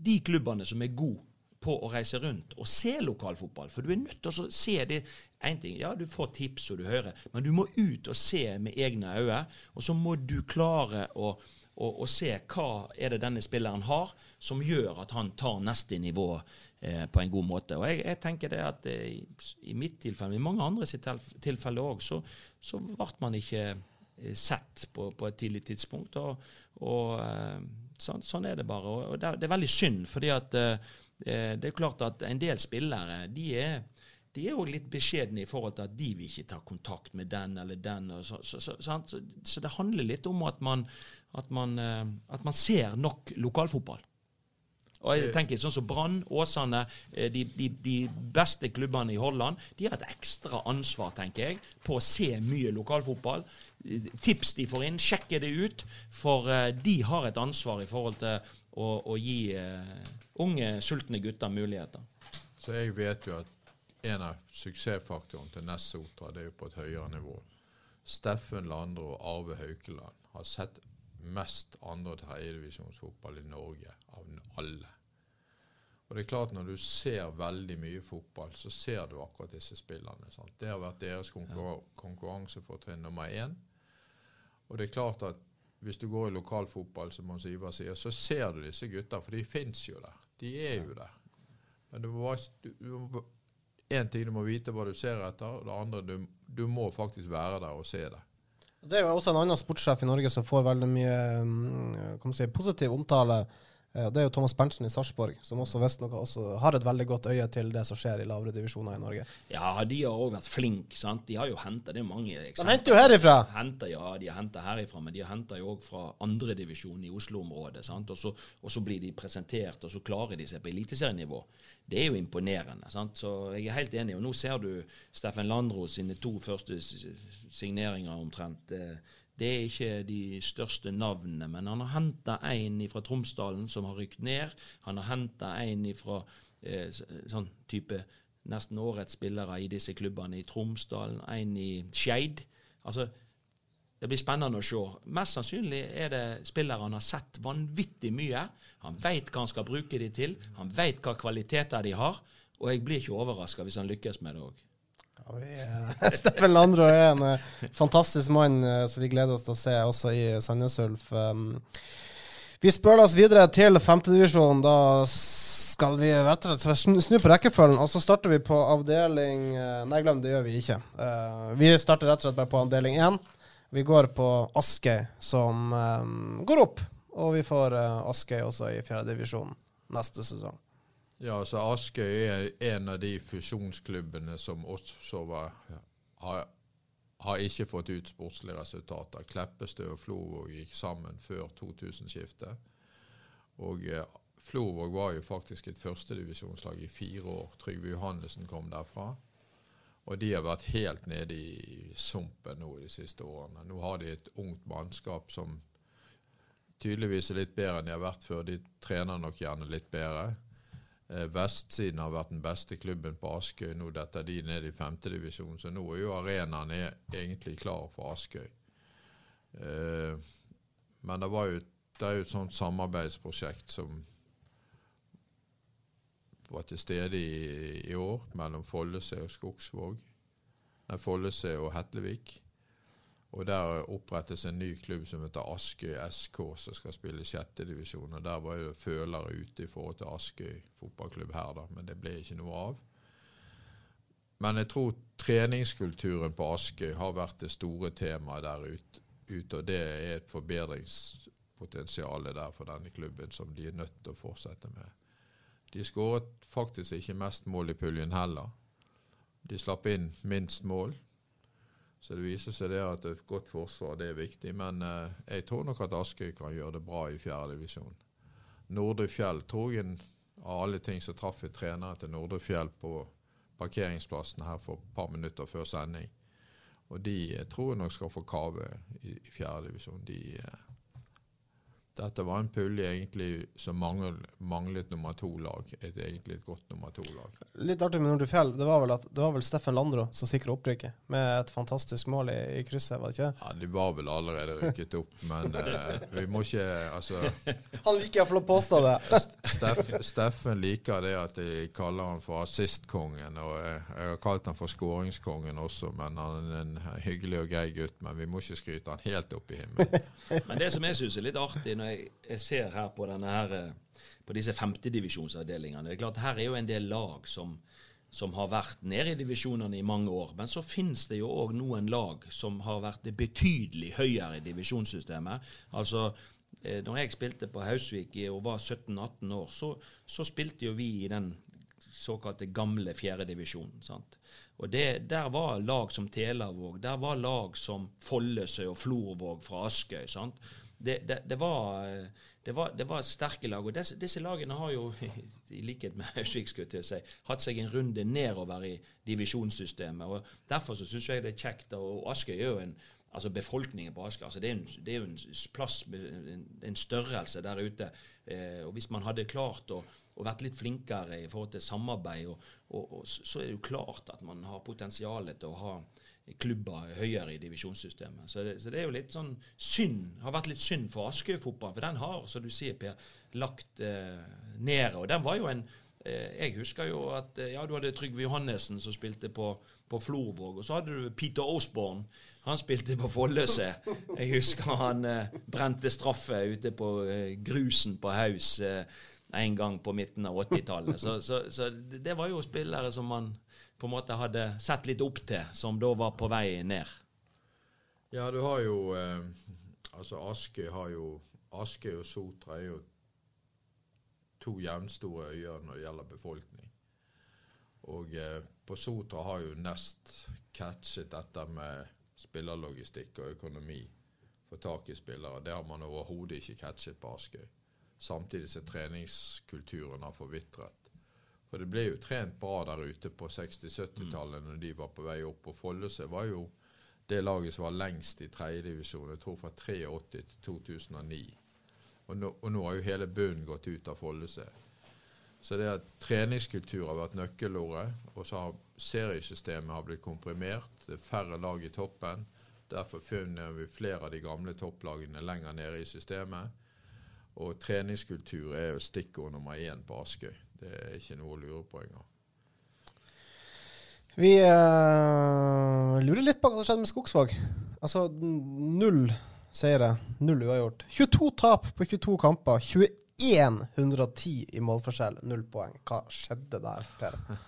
Speaker 2: de klubbene som er gode på å reise rundt og se lokalfotball. For du er nødt til å se det. En ting, ja, Du får tips og du hører, men du må ut og se med egne øyne. Og så må du klare å, å, å se hva er det denne spilleren har som gjør at han tar neste nivå eh, på en god måte. Og jeg, jeg tenker det at eh, i mitt tilfelle, i mange andre sitt tilfelle òg, så, så ble man ikke eh, sett på, på, et tidlig tidspunkt. Og, og eh, sånn, sånn, er det bare. Og, det, er, det, er veldig synd, fordi at eh, eh, det er klart at en del spillere de er de er òg litt beskjedne i forhold til at de vil ikke ta kontakt med den eller den. Så, så, så, så, det handler litt om at man, at man, at man ser nok lokalfotball. Og jeg tenker sånn som Brann, Åsane, eh, de, de, de, beste klubbene i Holland, de har et ekstra ansvar, tenker jeg, på å se mye lokalfotball. Tips de får inn, sjekke det ut. For uh, de har et ansvar i forhold til å, å gi uh, unge, sultne gutter muligheter.
Speaker 3: Så jeg vet jo at en av suksessfaktorene til Ness Sotra, det er jo på et høyere nivå. Steffen Landre og Arve Haukeland har sett mest andre- og tredjedivisjonsfotball i Norge av alle. Og det er klart Når du ser veldig mye fotball, så ser du akkurat disse spillerne. Sant? Det har vært deres konkurra konkurransefortrinn nummer én. Og det er klart at hvis du går i lokalfotball, som Hans Ivar sier, så ser du disse gutta, for de fins jo der. De er jo der. Men det var én ting du må vite hva du ser etter, og det andre du, du må faktisk være der og se det.
Speaker 1: Det er jo også en annen sportssjef i Norge som får veldig mye um, si, positiv omtale det er jo Thomas Berntsen i Sarpsborg, som også visstnok har et veldig godt øye til det som skjer i lavere divisjoner i Norge.
Speaker 2: Ja, de har òg vært flinke. sant? De har jo henta Det er mange
Speaker 1: eksempler. De henter jo herifra!
Speaker 2: Henter, ja, de har henta herifra, men de har henta jo òg fra andredivisjon i Oslo-området. sant? Og så, og så, blir de presentert, og så klarer de seg på eliteserienivå. Det er jo imponerende. sant? Så jeg er helt enig. Og nå ser du Steffen Landro sine to første signeringer omtrent. Eh, det er ikke de største navnene, men han har henta en fra Tromsdalen som har rykt ned. Han har henta en fra eh, sånn type nesten årets spillere i disse klubbene i Tromsdalen, en i Skeid. Altså, det blir spennende å se. Mest sannsynlig er det spillere han har sett vanvittig mye. Han veit hva han skal bruke de til, han veit hva kvaliteter de har, og jeg blir ikke overraska hvis han lykkes med det òg.
Speaker 1: Ja, Steffen Landro er en uh, fantastisk mann uh, som vi gleder oss til å se også i Sandnes Ulf. Um, vi spør oss videre til femtedivisjon. Da skal vi snu på rekkefølgen, og så starter vi på avdeling eh, Nei, glem det gjør vi ikke. Eh, vi starter rett og slett bare på avdeling én. Vi går på Askøy, som eh, går opp. Og vi får eh, Askøy også i fjerdedivisjon neste sesong.
Speaker 3: Ja, så Askøy er en av de fusjonsklubbene som også var, har, har ikke fått ut sportslige resultater. Kleppestø og Florvåg gikk sammen før 2000-skiftet. Og eh, Florvåg var jo faktisk et førstedivisjonslag i fire år. Trygve Johannessen kom derfra. Og de har vært helt nede i sumpen nå de siste årene. Nå har de et ungt mannskap som tydeligvis er litt bedre enn de har vært før. De trener nok gjerne litt bedre. Eh, Vestsiden har vært den beste klubben på Askøy. Nå detter de ned i femtedivisjon, så nå er jo arenaen er egentlig klar for Askøy. Eh, men det, jo, det er jo et sånt samarbeidsprosjekt som var til stede i, i år mellom Follese og Skogsvåg. Nei, Follese og Hetlevik. Og Der opprettes en ny klubb som heter Askøy SK, som skal spille sjettedivisjon. Der var jo følere ute i forhold til Askøy fotballklubb her, da, men det ble ikke noe av. Men jeg tror treningskulturen på Askøy har vært det store temaet der ute, ut, og det er et forbedringspotensial der for denne klubben som de er nødt til å fortsette med. De skåret faktisk ikke mest mål i puljen heller. De slapp inn minst mål. Så det viser seg det at et godt forsvar det er viktig. Men eh, jeg tror nok at Askøy kan gjøre det bra i fjerde divisjon. Nordre Fjell tror jeg av alle ting som traff jeg treneren til Nordre Fjell på parkeringsplassen her for et par minutter før sending. Og de eh, tror jeg nok skal få kave i, i fjerde divisjon. De, eh, dette var en pulje egentlig som manglet, manglet nummer to-lag. Et egentlig et godt nummer to-lag.
Speaker 1: Litt artig med Nordre Fjell, det var vel, at, det var vel Steffen Landro som sikra opprykket, med et fantastisk mål i, i krysset, var det ikke det?
Speaker 3: Ja, De var vel allerede rykket opp, men eh, vi må ikke Altså
Speaker 1: Han liker iallfall å påstå det.
Speaker 3: Steff, Steffen liker det at de kaller han for assistkongen, og jeg, jeg har kalt han for skåringskongen også, men han er en hyggelig og grei gutt. Men vi må ikke skryte han helt opp i himmelen.
Speaker 2: Men det som jeg syns er litt artig når jeg, ser her på denne her, eh, på disse femtedivisjonsavdelingene Det er klart her er jo en del lag som, som har vært nede i divisjonene i mange år. Men så finnes det jo òg noen lag som har vært betydelig høyere i divisjonssystemet. Altså, eh, når jeg spilte på Hausvik og var 17-18 år, så, så, spilte jo vi i den såkalte gamle fjerdedivisjonen. Og det, Der var lag som Telavåg, der var lag som Follesøy og Florvåg fra Askøy. sant? Det, det, det, var, det, var, det var sterke lag. Og disse, disse lagene har jo, i likhet med Hausvik, si, hatt seg en runde nedover i divisjonssystemet. og Derfor så syns jeg det er kjekt. Og Askøy er jo en altså befolkningen på Asker. Altså det, er det er jo en plass, en, en størrelse der ute. Eh, og Hvis man hadde klart å, å vært litt flinkere i forhold til samarbeid, og, og, og, så er det jo klart at man har potensialet til å ha klubber høyere i divisjonssystemet. Så det, så det, er jo litt sånn synd. har vært litt synd for Askøy-fotballen. For den har, som du sier, Per, lagt eh, ned. Og den var jo en eh, Jeg husker jo at eh, ja, du hadde Trygve Johannessen som spilte på, på Florvåg. Og så hadde du Peter Osborne. Han spilte på Folløse. Jeg husker han eh, brente straffe ute på eh, grusen på Haus eh, en gang på midten av 80-tallet. Så, så, så det var jo spillere som man på en måte hadde sett litt opp til, som da var på vei ned?
Speaker 3: Ja, du har jo eh, Altså Askøy har jo Askøy og Sotra er jo to jevnstore øyer når det gjelder befolkning. Og eh, på Sotra har jo Nest catchet dette med spillerlogistikk og økonomi. Få tak i spillere. Det har man overhodet ikke catchet på Askøy. Samtidig som treningskulturen har forvitret. For det ble jo trent bra der ute på 60-70-tallet når de var på vei opp. Og Follese var jo det laget som var lengst i tredjedivisjon, jeg tror fra 83 til 2009. Og nå, og nå har jo hele bunnen gått ut av Follese. Så det at treningskultur har vært nøkkelordet. Og så har seriesystemet har blitt komprimert. Det er færre lag i toppen. Derfor finner vi flere av de gamle topplagene lenger nede i systemet. Og treningskultur er jo stikkord nummer én på Askøy. Det er ikke noe å lure på engang.
Speaker 1: Vi uh, lurer litt på hva som skjedde med Skogsvåg. Altså null seire, null uavgjort. 22 tap på 22 kamper. 21 110 i målforskjell, null poeng. Hva skjedde der, Per?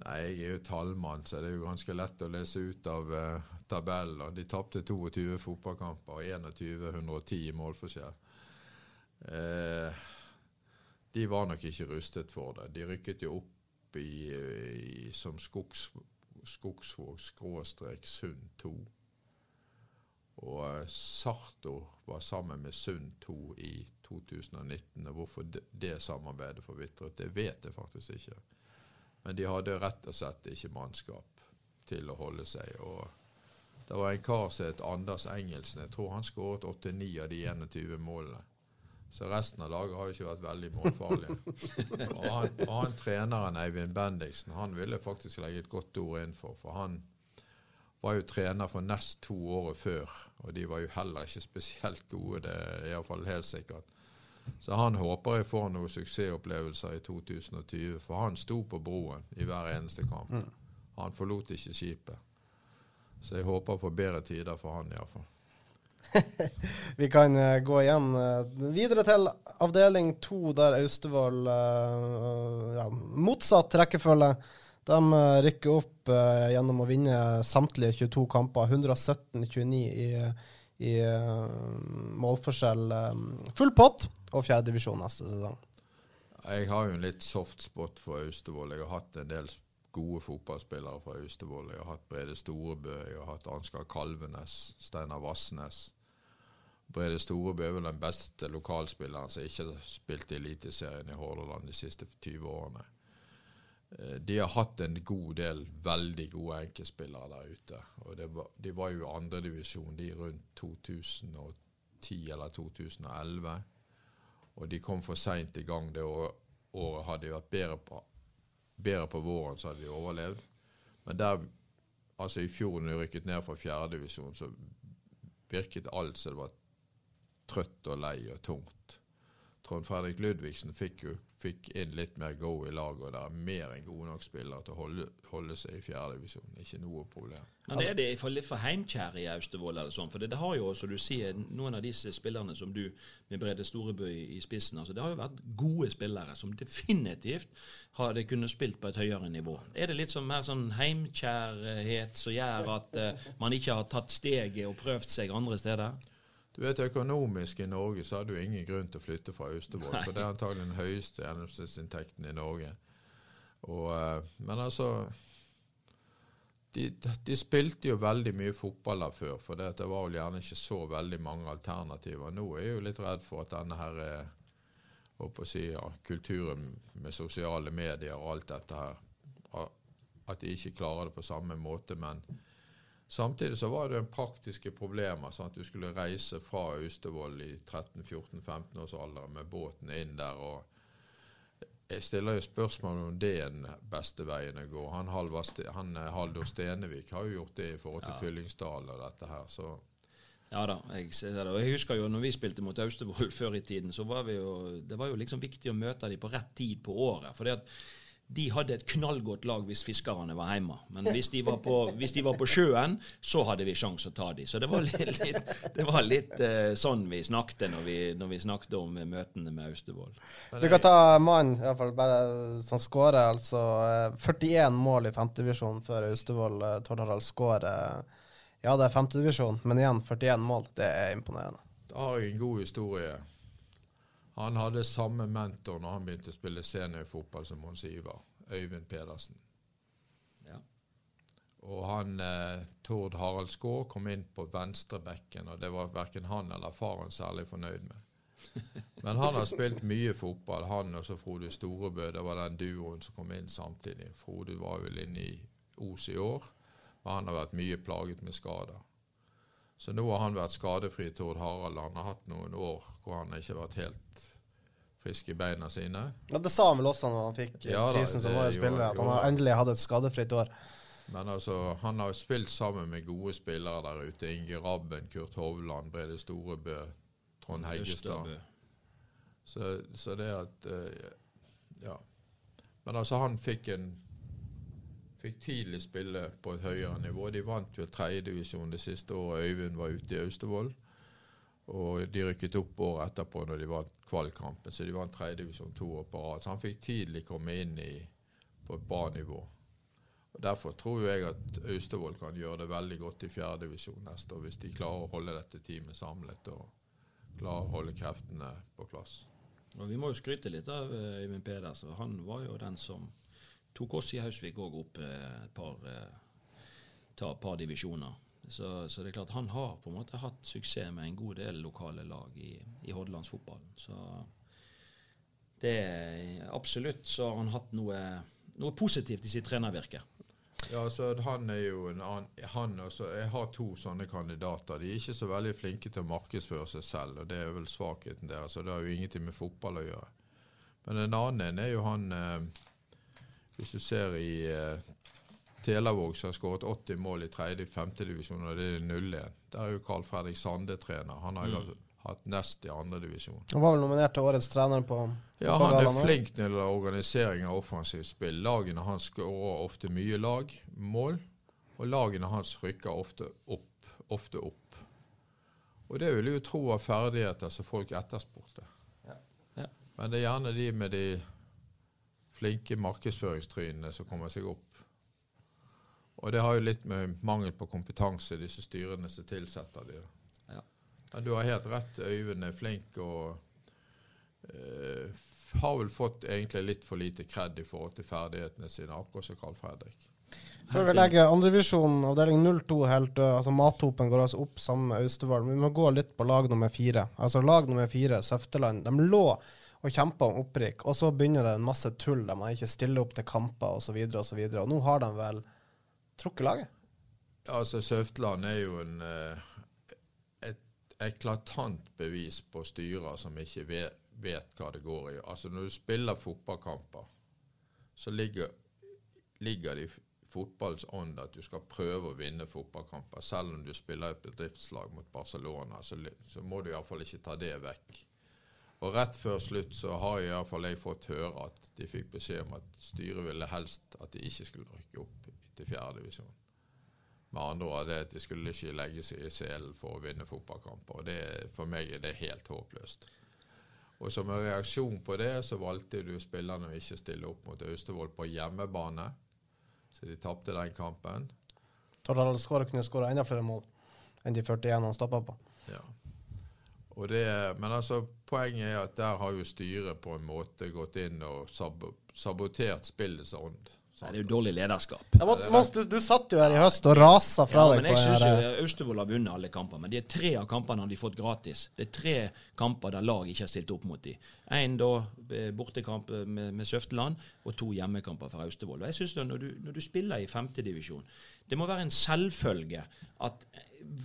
Speaker 3: Nei, jeg er jo tallmann, så det er jo ganske lett å lese ut av uh, tabellen. De tapte 22 fotballkamper og 21-110 i målforskjell. Uh, de var nok ikke rustet for det. De rykket jo opp i, i, som skogs, Skogsvåg skråstrek Sund 2. Og uh, Sartor var sammen med Sund 2 i 2019. og Hvorfor det, det samarbeidet forvitret, det vet jeg faktisk ikke. Men de hadde rett og slett ikke mannskap til å holde seg. og Det var en kar som het Anders Engelsen. Jeg tror han skåret 89 av de 21 målene. Så resten av laget har jo ikke vært veldig målfarlige. og, han, og han treneren Eivind Bendiksen han ville faktisk legge et godt ord inn for. For han var jo trener for nest to året før, og de var jo heller ikke spesielt gode. Det er iallfall helt sikkert. Så han håper jeg får noen suksessopplevelser i 2020, for han sto på broen i hver eneste kamp.
Speaker 1: Mm.
Speaker 3: Han forlot ikke skipet. Så jeg håper på bedre tider for han iallfall.
Speaker 1: Vi kan uh, gå igjen uh, videre til avdeling to, der Austevoll uh, ja, Motsatt rekkefølge. De rykker opp gjennom å vinne samtlige 22 kamper. 117-29 i, i målforskjell. full pott og fjerdedivisjon neste sesong.
Speaker 3: Jeg har jo en litt soft spot for Austevoll. Jeg har hatt en del gode fotballspillere fra Austevoll. Jeg har hatt Brede Storebø, jeg har hatt Ansgar Kalvenes, Steinar Vassnes. Brede Storebø er vel den beste lokalspilleren som ikke har spilt i Eliteserien i Hordaland de siste 20 årene. Eh, de har hatt en god del veldig gode enkeltspillere der ute. og var, De var jo andredivisjon rundt 2010 eller 2011. Og de kom for seint i gang det året. Hadde de vært bedre på, bedre på våren, så hadde de overlevd. Men der, altså i fjor, når de rykket ned fra fjerdedivisjon, så virket alt som det var trøtt og lei og tungt. Trond Fredrik Ludvigsen fikk jo fikk inn litt mer go i laget, og det er mer enn gode nok spillere til å holde, holde seg i fjerdedivisjon. Ikke noe problem.
Speaker 2: Men er det for litt for heimkjær i Austevoll, eller sånn? For det, det, har jo, som du sier, noen av disse spillerne som du, med Brede Storebø i spissen, altså det har jo vært gode spillere som definitivt hadde kunnet spilt på et høyere nivå. Er det litt sånn mer sånn heimkjærhet som gjør at uh, man ikke har tatt steget og prøvd seg andre steder?
Speaker 3: Du vet, Økonomisk i Norge så har du ingen grunn til å flytte fra Austevoll. For det er antagelig den høyeste gjennomsnittsinntekten i Norge. Og, uh, men altså de, de, spilte jo veldig mye fotball der før, for det, det var vel gjerne ikke så veldig mange alternativer. Nå er jeg jo litt redd for at denne her å si, ja, kulturen med sosiale medier og alt dette her At de ikke klarer det på samme måte. men Samtidig så var det en praktiske problemer. sånn at Du skulle reise fra Austevoll i 13-14-15 års alder med båten inn der. og Jeg stiller jo spørsmål om det er den beste veien å gå. Han, han eh, Haldor Stenevik har jo gjort det i forhold til ja. Fyllingsdal og dette her. så...
Speaker 2: Ja da, jeg ser det. Og jeg husker jo når vi spilte mot Austevoll før i tiden, så var vi jo, det var jo liksom viktig å møte dem på rett tid på året. for det at de hadde et knallgodt lag hvis fiskerne var hjemme. Men hvis de var på, de var på sjøen, så hadde vi sjanse å ta dem. Så det var litt, litt, det var litt uh, sånn vi snakket når vi, når vi snakket om møtene med Austevoll.
Speaker 1: Du kan ta mannen, iallfall bare som skårer. Altså 41 eh, mål i femtedivisjon for Austevoll. Eh, Tord Harald skårer. Ja, det er femtedivisjon, men igjen 41 mål. Det er imponerende.
Speaker 3: Det har en god historie. Han hadde samme mentor når han begynte å spille seniorfotball som Mons Ivar. Øyvind Pedersen. Ja. Og han, eh, Tord Harald Skaar kom inn på venstrebekken, og det var verken han eller faren særlig fornøyd med. Men han har spilt mye fotball, han og så Frode Storebø. Det var den duoen som kom inn samtidig. Frode var vel inne i Os i år, og han har vært mye plaget med skader. Så nå har han vært skadefri, Tord Harald. Han har hatt noen år hvor han ikke har vært helt frisk i beina sine.
Speaker 1: Ja, Det sa han vel også når han fikk ja, prisen som årets spiller, at han har endelig hatt et skadefritt år.
Speaker 3: Men altså, han har spilt sammen med gode spillere der ute. Inge Rabben, Kurt Hovland, Brede Storebø, Trond Heggestad. Så, så, det at uh, Ja. Men altså, han fikk en Fikk tidlig spille på et høyere nivå. De vant jo tredjedivisjon det siste året Øyvind var ute i Austevoll. Og de rykket opp året etterpå når de vant kvalikkampen, så de vant tredjedivisjon to år på rad. Så han fikk tidlig komme inn i, på et bra nivå. Og Derfor tror jeg at Austevoll kan gjøre det veldig godt i fjerdedivisjon neste år, hvis de klarer å holde dette teamet samlet og klarer å holde kreftene på plass.
Speaker 2: Og Vi må jo skryte litt av eh, Øyvind Pedersen. Han var jo den som tok oss i Hausvik òg opp eh, et par, eh, par divisjoner. Så, så, det er klart han har på en måte hatt suksess med en god del lokale lag i, i Hordalandsfotballen. Så det er absolutt så har han hatt noe, noe positivt i sitt trenervirke.
Speaker 3: Ja, så Han er jo en annen han også, Jeg har to sånne kandidater. De er ikke så veldig flinke til å markedsføre seg selv, og det er vel svakheten deres. Så det har jo ingenting med fotball å gjøre. Men en annen er jo han eh, Hvis du ser i eh, Telavåg som har skåret 80 mål i tredje, femtedivisjon, og det er 0-1. Der er jo Carl Fredrik Sande trener. Han har jo mm. hatt nest i andredivisjon.
Speaker 1: Han var vel nominert til årets trener på
Speaker 3: Ja, han er flink når det gjelder organisering av offensivt spill. Lagene hans skårer ofte mye lag, mål, og lagene hans rykker ofte opp. Ofte opp. Og det vil jo tro av ferdigheter som folk etterspurte. Ja. Ja. Men det er gjerne de med de flinke markedsføringstrynene som kommer seg opp. Og det har jo litt med mangel på kompetanse, disse styrene som tilsetter de. Ja. Men du har helt rett. Øyvind er flink og eh, har vel fått egentlig litt for lite kred i forhold til ferdighetene sine, akkurat som Carl Fredrik.
Speaker 1: Før vi legger andrevisjonen, avdeling 02 helt død, altså Mathopen går altså opp sammen med Austevoll. Vi må gå litt på lag nummer fire. Altså Lag nummer fire, Søfteland, de lå og kjempa om opprykk, og så begynner det en masse tull der man ikke stiller opp til kamper osv. Og, så og, så og nå har de vel trukket laget?
Speaker 3: Altså Søfteland er jo en, eh, et eklatant bevis på styrer som ikke vet, hva det går i. Altså Når du spiller fotballkamper, så ligger, ligger det i fotballens ånd at du skal prøve å vinne fotballkamper. Selv om du spiller et bedriftslag mot Barcelona, så, så må du iallfall ikke ta det vekk. Og rett før slutt så har jeg, i fall jeg fått høre at de fikk beskjed om at styret ville helst at de ikke skulle rykke opp til fjerdedivisjon. Med andre ord det at de skulle ikke legge seg i selen for å vinne fotballkamper. det, For meg er det helt håpløst. Og Som en reaksjon på det, så valgte du spillerne å ikke stille opp mot Austevoll på hjemmebane. Så de tapte den kampen.
Speaker 1: Tordal Skåre kunne skåra enda flere mål enn de 41 han stoppa på.
Speaker 3: Ja. Det, men altså, poenget er at der har jo styret på en måte gått inn og sabotert spillets ånd.
Speaker 2: Nei, det er jo dårlig lederskap.
Speaker 1: Ja, Mons, du, du, satt jo her i høst og rasa fra ja,
Speaker 2: deg. Men jeg syns Austevoll har vunnet alle kamper. Men de tre av kampene har de fått gratis. Det er tre kamper der lag ikke har stilt opp mot dem. Én bortekamp med, med Søfteland, og to hjemmekamper for Austevoll. Jeg synes når, når du spiller i femtedivisjon, det må være en selvfølge at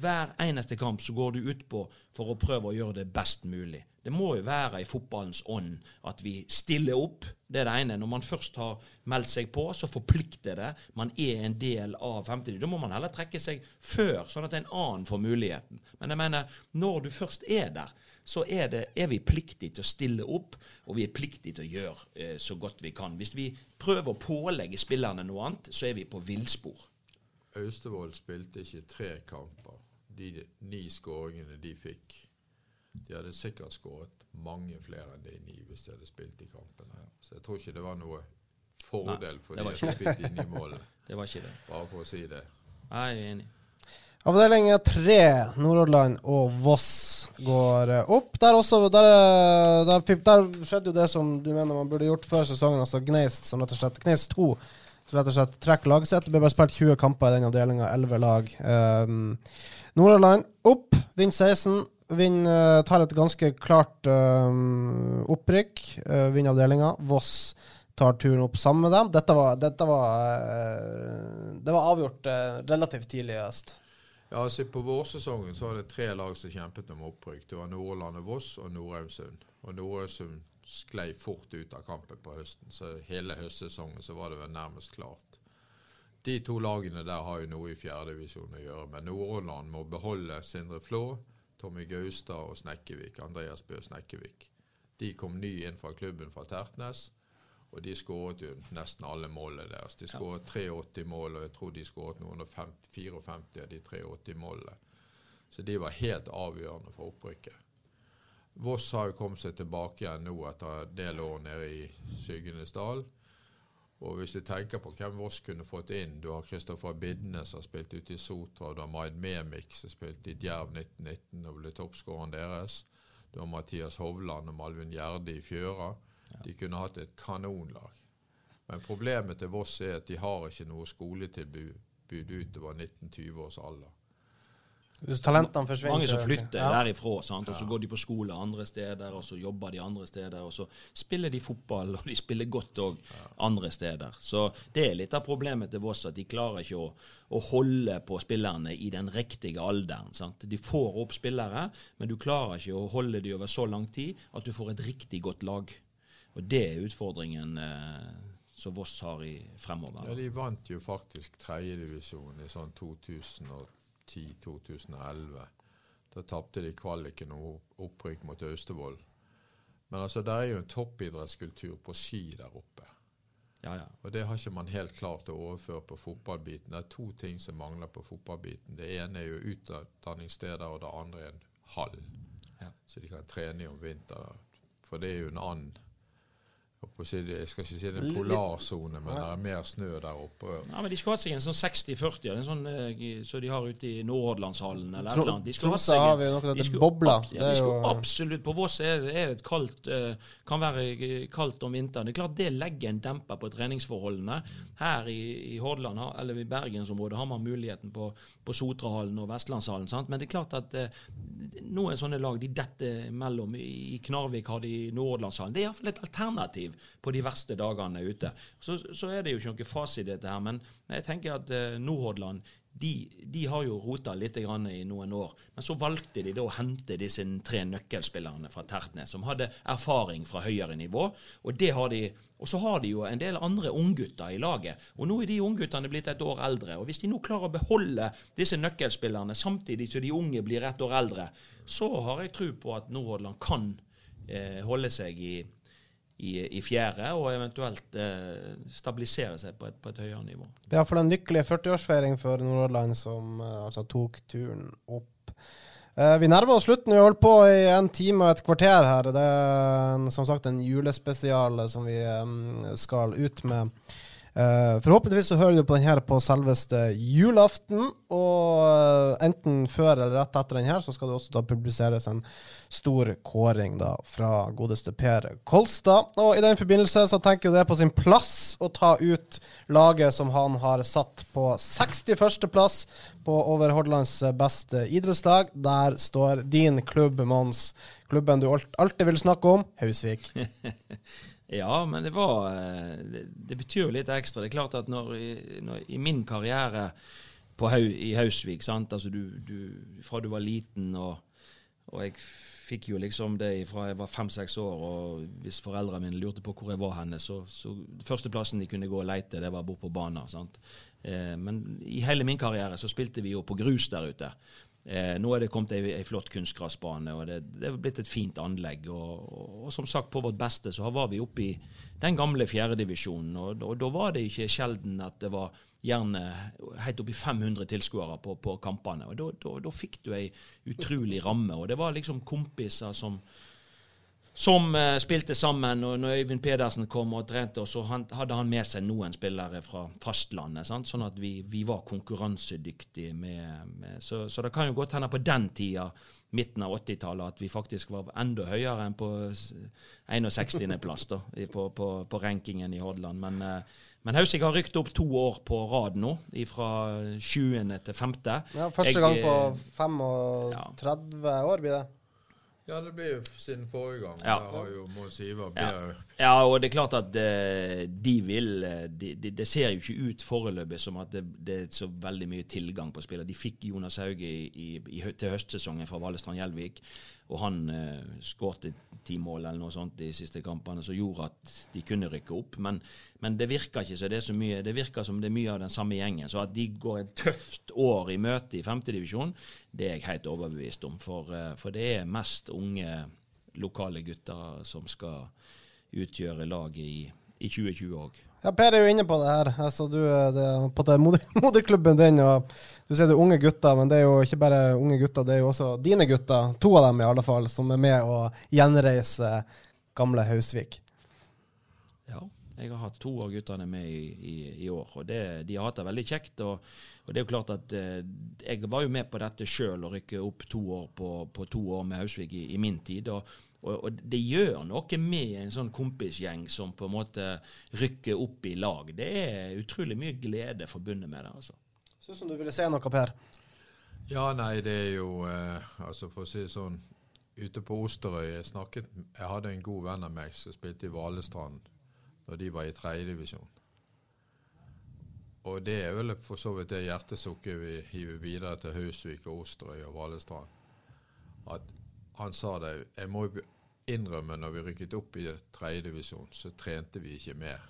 Speaker 2: hver eneste kamp så går du ut på for å prøve å gjøre det best mulig. Det må jo være i fotballens ånd at vi stiller opp. Det er det ene. Når man først har meldt seg på, så forplikter det. Man er en del av 50. Da må man heller trekke seg før, sånn at en annen får muligheten. Men jeg mener, når du først er der, så er, det, er vi pliktige til å stille opp, og vi er pliktige til å gjøre eh, så godt vi kan. Hvis vi prøver å pålegge spillerne noe annet, så er vi på villspor.
Speaker 3: Austevoll spilte ikke tre kamper. De ni skåringene de fikk de hadde sikkert skåret mange flere enn de ni hvis de hadde spilt i kampen. Så jeg tror ikke det var noe fordel for de at de fikk de ni målene.
Speaker 2: Det var ikke det.
Speaker 3: Bare for å si det.
Speaker 2: Jeg er enig.
Speaker 1: Avdeling tre, Nordhordland og Voss går eh, opp. Der, også, der, eh, der, der, skjedde jo det som du mener man burde gjort før sesongen, altså Gneist som rett og slett Gneist 2 Som rett og slett trekker lagsett. Det ble bare spilt 20 kamper i den avdelinga, 11 lag. Um, Nordhordland opp, vinner 16. Vinn uh, tar et ganske klart uh, opprykk. Uh, Vinner avdelinga. Voss tar turen opp sammen med dem. Dette var, dette var, det var avgjort relativt tidlig i høst.
Speaker 3: Ja, altså På vårsesongen så var det tre lag som kjempet om opprykk. Det var Nordland og Voss og Nord-Aumsund. Og Nord-Aumsund sklei fort ut av kampen på høsten, så hele høstsesongen så var det vel nærmest klart. De to lagene der har jo noe i fjerdedivisjon å gjøre, men Nordland må beholde Sindre Flå Tommy Gaustad og Snekkevik, Andreas Bø Snekkevik. De kom ny inn fra klubben fra Tertnes, og de skåret jo nesten alle målene deres. De skåret 83 mål, og jeg tror de skåret noen og 54 av de 83 målene. Så de var helt avgjørende for opprykket. Voss har jo kommet seg tilbake igjen nå etter en del år nede i Syggenesdal. Og hvis du tenker på hvem Voss kunne fått inn Du har Kristoffer Bidnes som har spilt ute i Sotra. Du har Maid Memik som spilte i Djerv 1919 og ble toppskåreren deres. Du har Mathias Hovland og Malvin Gjerde i Fjøra. De kunne hatt et kanonlag. Men problemet til Voss er at de har ikke noe skoletilbud utover 19-20 års alder.
Speaker 1: Talentene forsvinner
Speaker 2: Mange som flytter
Speaker 1: Ja.
Speaker 2: derifra, sant? og så går de på skole andre steder, og så jobber de andre steder, og så spiller de fotball, og de spiller godt òg andre steder. Så det er litt av problemet til Voss, at de klarer ikke å, å holde på spillerne i den riktige alderen. Sant? De får opp spillere, men du klarer ikke å holde de over så lang tid at du får et riktig godt lag. Og det er utfordringen eh, som Voss har i fremover.
Speaker 3: Ja, De vant jo faktisk tredjedivisjon i sånn 2010-2011. Da tapte de kvaliken og opprykk mot Austevoll. Men altså, det er jo en toppidrettskultur på ski der oppe.
Speaker 2: Ja, ja.
Speaker 3: Og det har ikke man helt klart å overføre på fotballbiten. Det er to ting som mangler på fotballbiten. Det ene er jo utdanningssteder, og det andre er en hall.
Speaker 2: Ja.
Speaker 3: Så de kan trene i om vinteren. For det er jo en annen jeg skal ikke si det er en polarsone, men det er mer snø der oppe.
Speaker 2: Ja, men De skulle hatt seg en sånn 60-40, en sånn, eh, så de har ute i Nordhordlandshallen eller et eller annet.
Speaker 1: Tromsø har vi noe som heter bobla.
Speaker 2: Ja, de skulle
Speaker 1: jo-
Speaker 2: absolutt På Voss er det et kaldt, eh, kan være eh, kaldt om vinteren. Det er klart det legger en demper på treningsforholdene. Her i, i Hordaland, eller i bergensområdet, har man muligheten på, på Sotrahallen og Vestlandshallen. Sant? Men det er klart at noen sånne lag de detter mellom. I Knarvik har de Nordhordlandshallen. Det er iallfall et alternativ på de verste dagene ute. Så, så er det jo ikke noe fasit dette her, men jeg tenker at eh, Nordhordland de, de har jo rota litt i noen år, men så valgte de da å hente disse tre nøkkelspillerne fra Tertnes, som hadde erfaring fra høyere nivå. Og de, og så har de jo en del andre unggutter i laget. Og nå er de ungguttene blitt et år eldre. Og hvis de nå klarer å beholde disse nøkkelspillerne samtidig som de unge blir ett år eldre, så har jeg tro på at Nordhordland kan eh, holde seg i i, i fjerde, og eventuelt eh, stabilisere seg på et, på et høyere nivå.
Speaker 1: Det er den en lykkelig 40-årsfeiring for Nordhordland, som eh, altså tok turen opp. Eh, vi nærmer oss slutten. Vi holdt på i en time og et kvarter her. Det er som sagt en julespesial som vi eh, skal ut med. Eh, forhåpentligvis så hører du på den her på selveste julaften. Og eh, enten før eller rett etter den her, så skal det også da publiseres en stor kåring da fra godeste Per Kolstad. Og i den forbindelse så tenker jeg det er på sin plass å ta ut laget som han har satt på 61. plass på over Hordalands beste idrettslag. Der står din klubb, Mons. Klubben du alltid vil snakke om, Hausvik.
Speaker 2: Ja, men det var eh, Det, det betyr jo litt ekstra. Det er klart at når, når i min karriere på Hau, i Hausvik sant? Altså du, du, Fra du var liten, og, og jeg fikk jo liksom det fra jeg var fem-seks år, og hvis foreldrene mine lurte på hvor jeg var henne, så, så Førsteplassen de kunne gå og leite, det var bort på banen. Eh, men i hele min karriere så spilte vi jo på grus der ute. Eh, nå er det kommet ei, flott kunstgressbane, og det, det er blitt et fint anlegg. Og, og, og som sagt, på vårt beste så var vi oppe i den gamle fjerdedivisjonen. Og, og da var det ikke sjelden at det var gjerne helt oppi 500 tilskuere på, på kampene. Og da fikk du ei utrolig ramme. Og det var liksom kompiser som som uh, spilte sammen. og når Øyvind Pedersen kom og trente, og så han, hadde han med seg noen spillere fra fastlandet. Sant? Sånn at vi, vi var konkurransedyktige med, med så, så det kan jo godt hende på den tida, midten av 80-tallet, at vi faktisk var enda høyere enn på 61.-plass på, på, på rankingen i Hordaland. Men, uh, men Hausik har rykt opp to år på rad nå, fra 7. til 5.
Speaker 1: Ja, første gang på
Speaker 2: eh,
Speaker 1: 35 år, blir det.
Speaker 3: Ja, det blir jo siden forrige gang.
Speaker 2: Ja.
Speaker 3: Der har jo Mons Ivar
Speaker 2: Ja.
Speaker 3: bedre
Speaker 2: Ja, og det er klart at eh, de vil Det de, de, Det ser jo ikke ut foreløpig som at det, det er så veldig mye tilgang på spillere. De fikk Jonas Hauge i, i, i, til høstsesongen fra Valestrand Gjelvik, og han eh, skårte ti mål eller noe sånt de siste kampene som gjorde at de kunne rykke opp. Men, men det virker ikke så det er så mye Det virker som det er mye av den samme gjengen. Så at de går et tøft år i møte i femtedivisjon, det er jeg helt overbevist om. For, eh, for det er mest unge lokale gutter som skal utgjøre laget i, i 2020 òg.
Speaker 1: Ja, Per er jo inne på det her. Altså, du, det, på det moder, moderklubben din. og Du sier det er unge gutter, men det er jo ikke bare unge gutter, det er jo også dine gutter, to av dem i alle fall, som er med å gjenreise gamle Hausvik.
Speaker 2: Ja, jeg har hatt to av guttene med i, i, i år, og det, de har hatt det veldig kjekt. og og det er jo klart at eh, Jeg var jo med på dette sjøl, å rykke opp to år på, på to år med Hausvik i, i min tid. og og, og, det gjør noe med en sånn kompisgjeng som på en måte rykker opp i lag. Det er utrolig mye glede forbundet med det. altså.
Speaker 1: Syns du ville se noe, Per?
Speaker 3: Ja, nei, det er jo eh, Altså, for å si det sånn Ute på Osterøy jeg snakket Jeg hadde en god venn av meg som spilte i Valestrand når de var i tredjedivisjon. Og det er vel for så vidt det hjertesukket vi hiver videre til Hausvik og Osterøy og Valestrand. At han sa det Jeg må innrømme når vi rykket opp i tredjedivisjon, så trente vi ikke mer.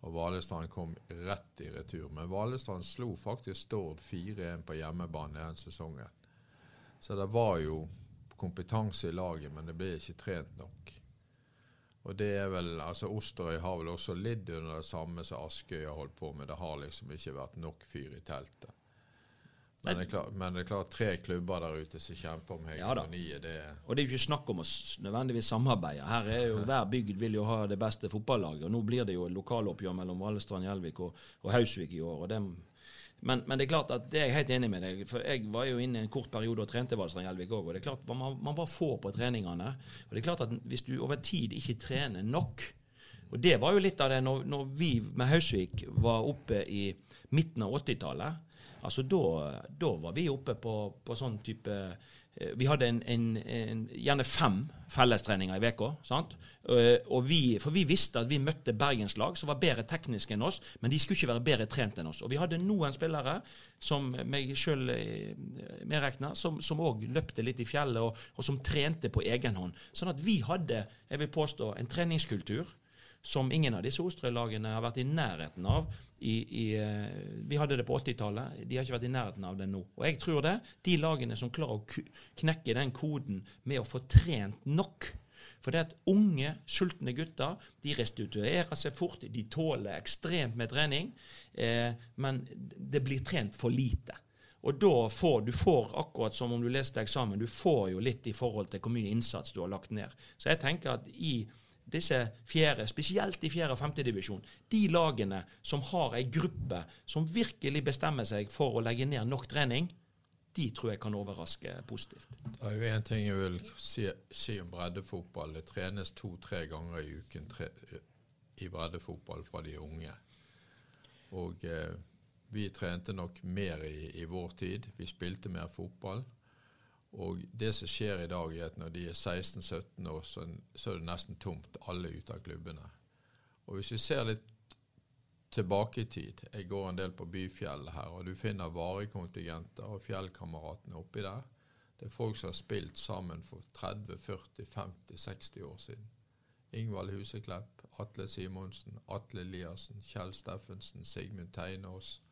Speaker 3: Og Valestrand kom rett i retur. Men Valestrand slo faktisk Stord 4-1 på hjemmebane den sesongen. Så det var jo kompetanse i laget, men det ble ikke trent nok. Og det er vel, altså Osterøy har vel også lidd under det samme som Askøy har holdt på med. Det har liksom ikke vært nok fyr i teltet. Men det, er klart, men det er klart tre klubber der ute som kjemper om hegemoniet. Ja, det
Speaker 2: og det er jo ikke snakk om å nødvendigvis samarbeide. Her er jo Hver bygd vil jo ha det beste fotballaget. og Nå blir det jo lokaloppgjør mellom Valestrand, Gjelvik og, og Hausvik i år. og det men, men, det er klart at det er jeg helt enig med deg. For Jeg var jo inne i en kort periode og trente Valestrand Gjelvik òg. Og det er klart man, man, var få på treningene. Og det er klart at hvis du over tid ikke trener nok Og det var jo litt av det når, når vi med Hausvik var oppe i midten av 80-tallet Altså da, var vi oppe på, på sånn type eh, vi hadde en, en, en, gjerne fem fellestreninger i sant? Eh, for vi visste at vi møtte bergenslag som var bedre tekniske enn oss, men de skulle ikke være bedre trent enn oss. Og vi hadde noen spillere, som meg sjøl eh, medregna, som òg løpte litt i fjellet, og, og, som trente på egen hånd. Sånn at vi hadde, jeg vil påstå, en treningskultur som ingen av disse Osterøy-lagene har vært i nærheten av. I, i, eh, vi hadde det på 80-tallet. De har ikke vært i nærheten av det nå. Og jeg tror det. De lagene som klarer å knekke den koden med å få trent nok. For det at unge, sultne gutter de restituerer seg fort. De tåler ekstremt med trening. Eh, men det blir trent for lite. Og da får du får akkurat som om du leste eksamen, du får jo litt i forhold til hvor mye innsats du har lagt ned. Så jeg tenker at i disse fjerde, spesielt i fjerde- og femtedivisjon, de lagene som har ei gruppe som virkelig bestemmer seg for å legge ned nok trening, de tror jeg kan overraske positivt.
Speaker 3: Det er jo én ting jeg vil si, si, om breddefotball. Det trenes to-tre ganger i uken tre, i breddefotball fra de unge. Og eh, vi trente nok mer i, i vår tid. Vi spilte mer fotball. Og det som skjer i dag, er at når de er 16-17 år, så, er det nesten tomt, alle ute av klubbene. Og hvis vi ser litt tilbake i tid Jeg går en del på Byfjellet her, og du finner varekontingenter og fjellkameratene oppi der. Det er folk som har spilt sammen for 30, 40, 50, 60 år siden. Ingvald Huseklepp, Atle Simonsen, Atle Eliassen, Kjell Steffensen, Sigmund Teinås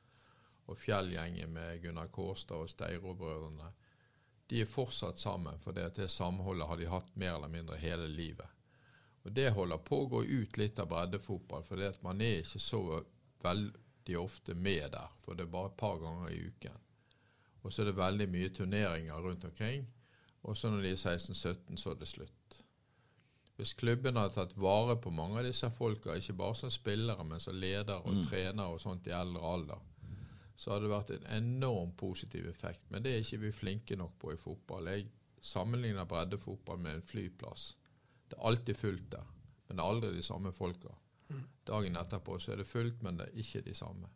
Speaker 3: og Fjellgjengen med Gunnar Kårstad og Steiro-brødrene de er fortsatt sammen, for det, det samholdet har de hatt mer eller mindre hele livet. Og Det holder på å gå ut litt av breddefotball, for det at man er ikke så veldig ofte med der. For det er bare et par ganger i uken. Og så er det veldig mye turneringer rundt omkring. Og så når de er 16-17, så er det slutt. Hvis klubben har tatt vare på mange av disse folka, ikke bare som spillere, men som ledere og mm. trenere og sånt i eldre alder, så har det vært en enorm positiv effekt. Men det er ikke vi flinke nok på i fotball. Jeg sammenligner breddefotball med en flyplass. Det er alltid fullt der, men det er aldri de samme folka. Dagen etterpå så er det fullt, men det er ikke de samme.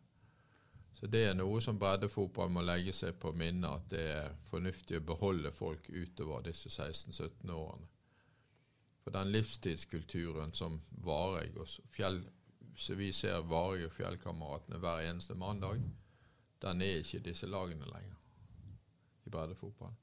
Speaker 3: Så det er noe som breddefotball må legge seg på minnet, at det er fornuftig å beholde folk utover disse 16-17 årene. For den livstidskulturen som Vareg og fjell, så vi ser Vareg og Fjellkameratene hver eneste mandag, den er ikke disse lagene lenger i breddefotballen.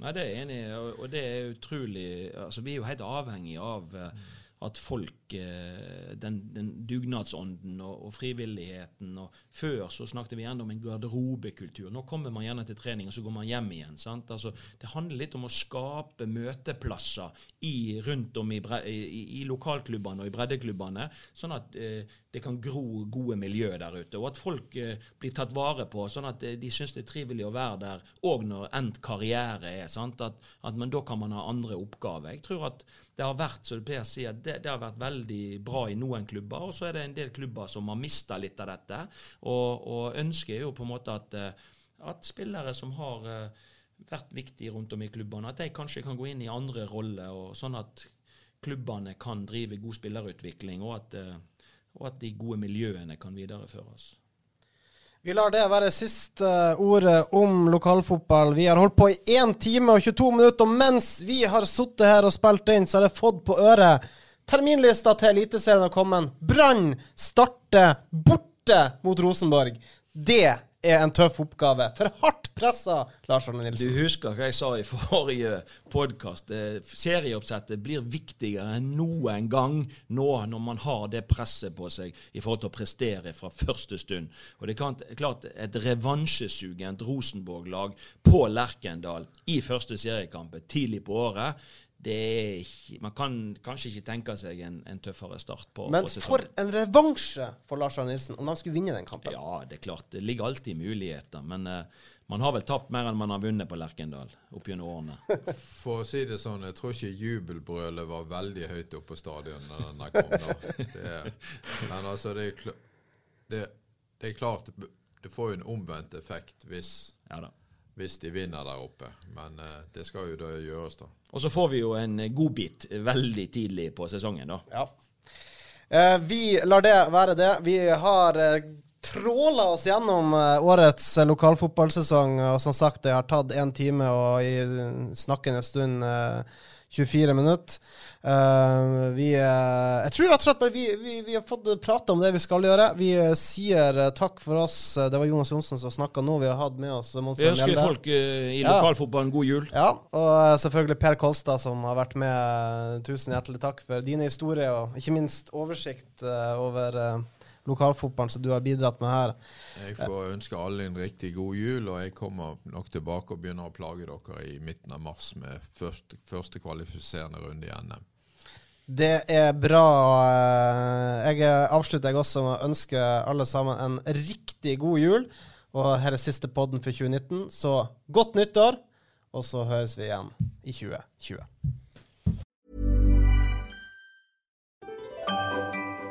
Speaker 2: Nei, det er jeg enig i, og det er utrolig altså Vi er jo helt avhengig av uh, at folk eh, den, den dugnadsånden og, og, frivilligheten. og Før så snakket vi gjerne om en garderobekultur. Nå kommer man gjerne til trening, og så går man hjem igjen. Altså, det handler litt om å skape møteplasser i, rundt om i, i, i lokalklubbene og i breddeklubbene, sånn at eh, det kan gro gode miljø der ute. Og at folk eh, blir tatt vare på, sånn at eh, de syns det er trivelig å være der òg når endt karriere er. At, at, men da kan man ha andre oppgaver. Jeg tror at det har vært så det, at det, det har vært veldig bra i noen klubber, og så er det en del klubber som har mista litt av dette. Og, og ønsket jo på en måte at, eh, at spillere som har uh, vært viktige rundt om i klubbene, at de kanskje kan gå inn i andre roller, og sånn at klubbene kan drive god spillerutvikling, og at uh, og at de gode miljøene kan videreføres.
Speaker 1: Vi lar det være siste ordet om lokalfotball. Vi har holdt på i 1 time og 22 minutter, og mens vi har sittet her og spilt inn, så har jeg fått på øret terminlista til Eliteserien har kommet. Brann starter borte mot Rosenborg. Det er en tøff oppgave. For hardt pressa, Lars Arne Nilsen.
Speaker 2: Du husker hva jeg sa i forrige podkast. Serieoppsettet blir viktigere enn noen gang nå når man har det presset på seg i forhold til å prestere fra første stund. Og det er klart Et revansjesugent Rosenborg-lag på Lerkendal i første seriekamp tidlig på året ikke, man kan kanskje ikke tenke seg en, en tøffere start på,
Speaker 1: Men
Speaker 2: på
Speaker 1: for en revansje for Lars Arne Nilsen om han skulle vinne den kampen.
Speaker 2: Ja, det er klart. Det ligger alltid muligheter. Men uh, man har vel tapt mer enn man har vunnet på Lerkendal opp gjennom årene.
Speaker 3: For å si det sånn, jeg tror ikke jubelbrølet var veldig høyt oppe på stadion da den kom. da. Det, men altså, det er, det, det er klart det får jo en omvendt effekt hvis
Speaker 2: ja da
Speaker 3: hvis de vinner der oppe. Men uh, det skal jo da gjøres, da.
Speaker 2: Og så får vi jo en godbit veldig tidlig på sesongen, da.
Speaker 1: Ja. Uh, vi lar det være det. Vi har uh, tråla oss gjennom årets lokalfotballsesong. Og som sagt, det har tatt én time og i snakkende stund 24 minutter. Uh, vi, uh, jeg tror rett og slett bare vi, vi, vi har fått prate om det vi skal gjøre. Vi uh, sier takk for oss. Det var Jonas Johnsen som snakka nå. Vi har hatt med oss
Speaker 2: Vi ønsker folk i lokalfotballen god jul.
Speaker 1: Ja, og selvfølgelig Per Kolstad som har vært med. Tusen hjertelig takk for dine historier, og ikke minst oversikt over lokalfotballen som du har bidratt med her.
Speaker 3: Jeg får ønske alle en riktig god jul, og jeg kommer nok tilbake og begynner å plage dere i midten av mars med første, første kvalifiserende runde i NM.
Speaker 1: Det er bra. Jeg avslutter jeg også med å ønske alle sammen en riktig god jul. Og her er siste podden for 2019, så godt nyttår, og så høres vi igjen i 2020.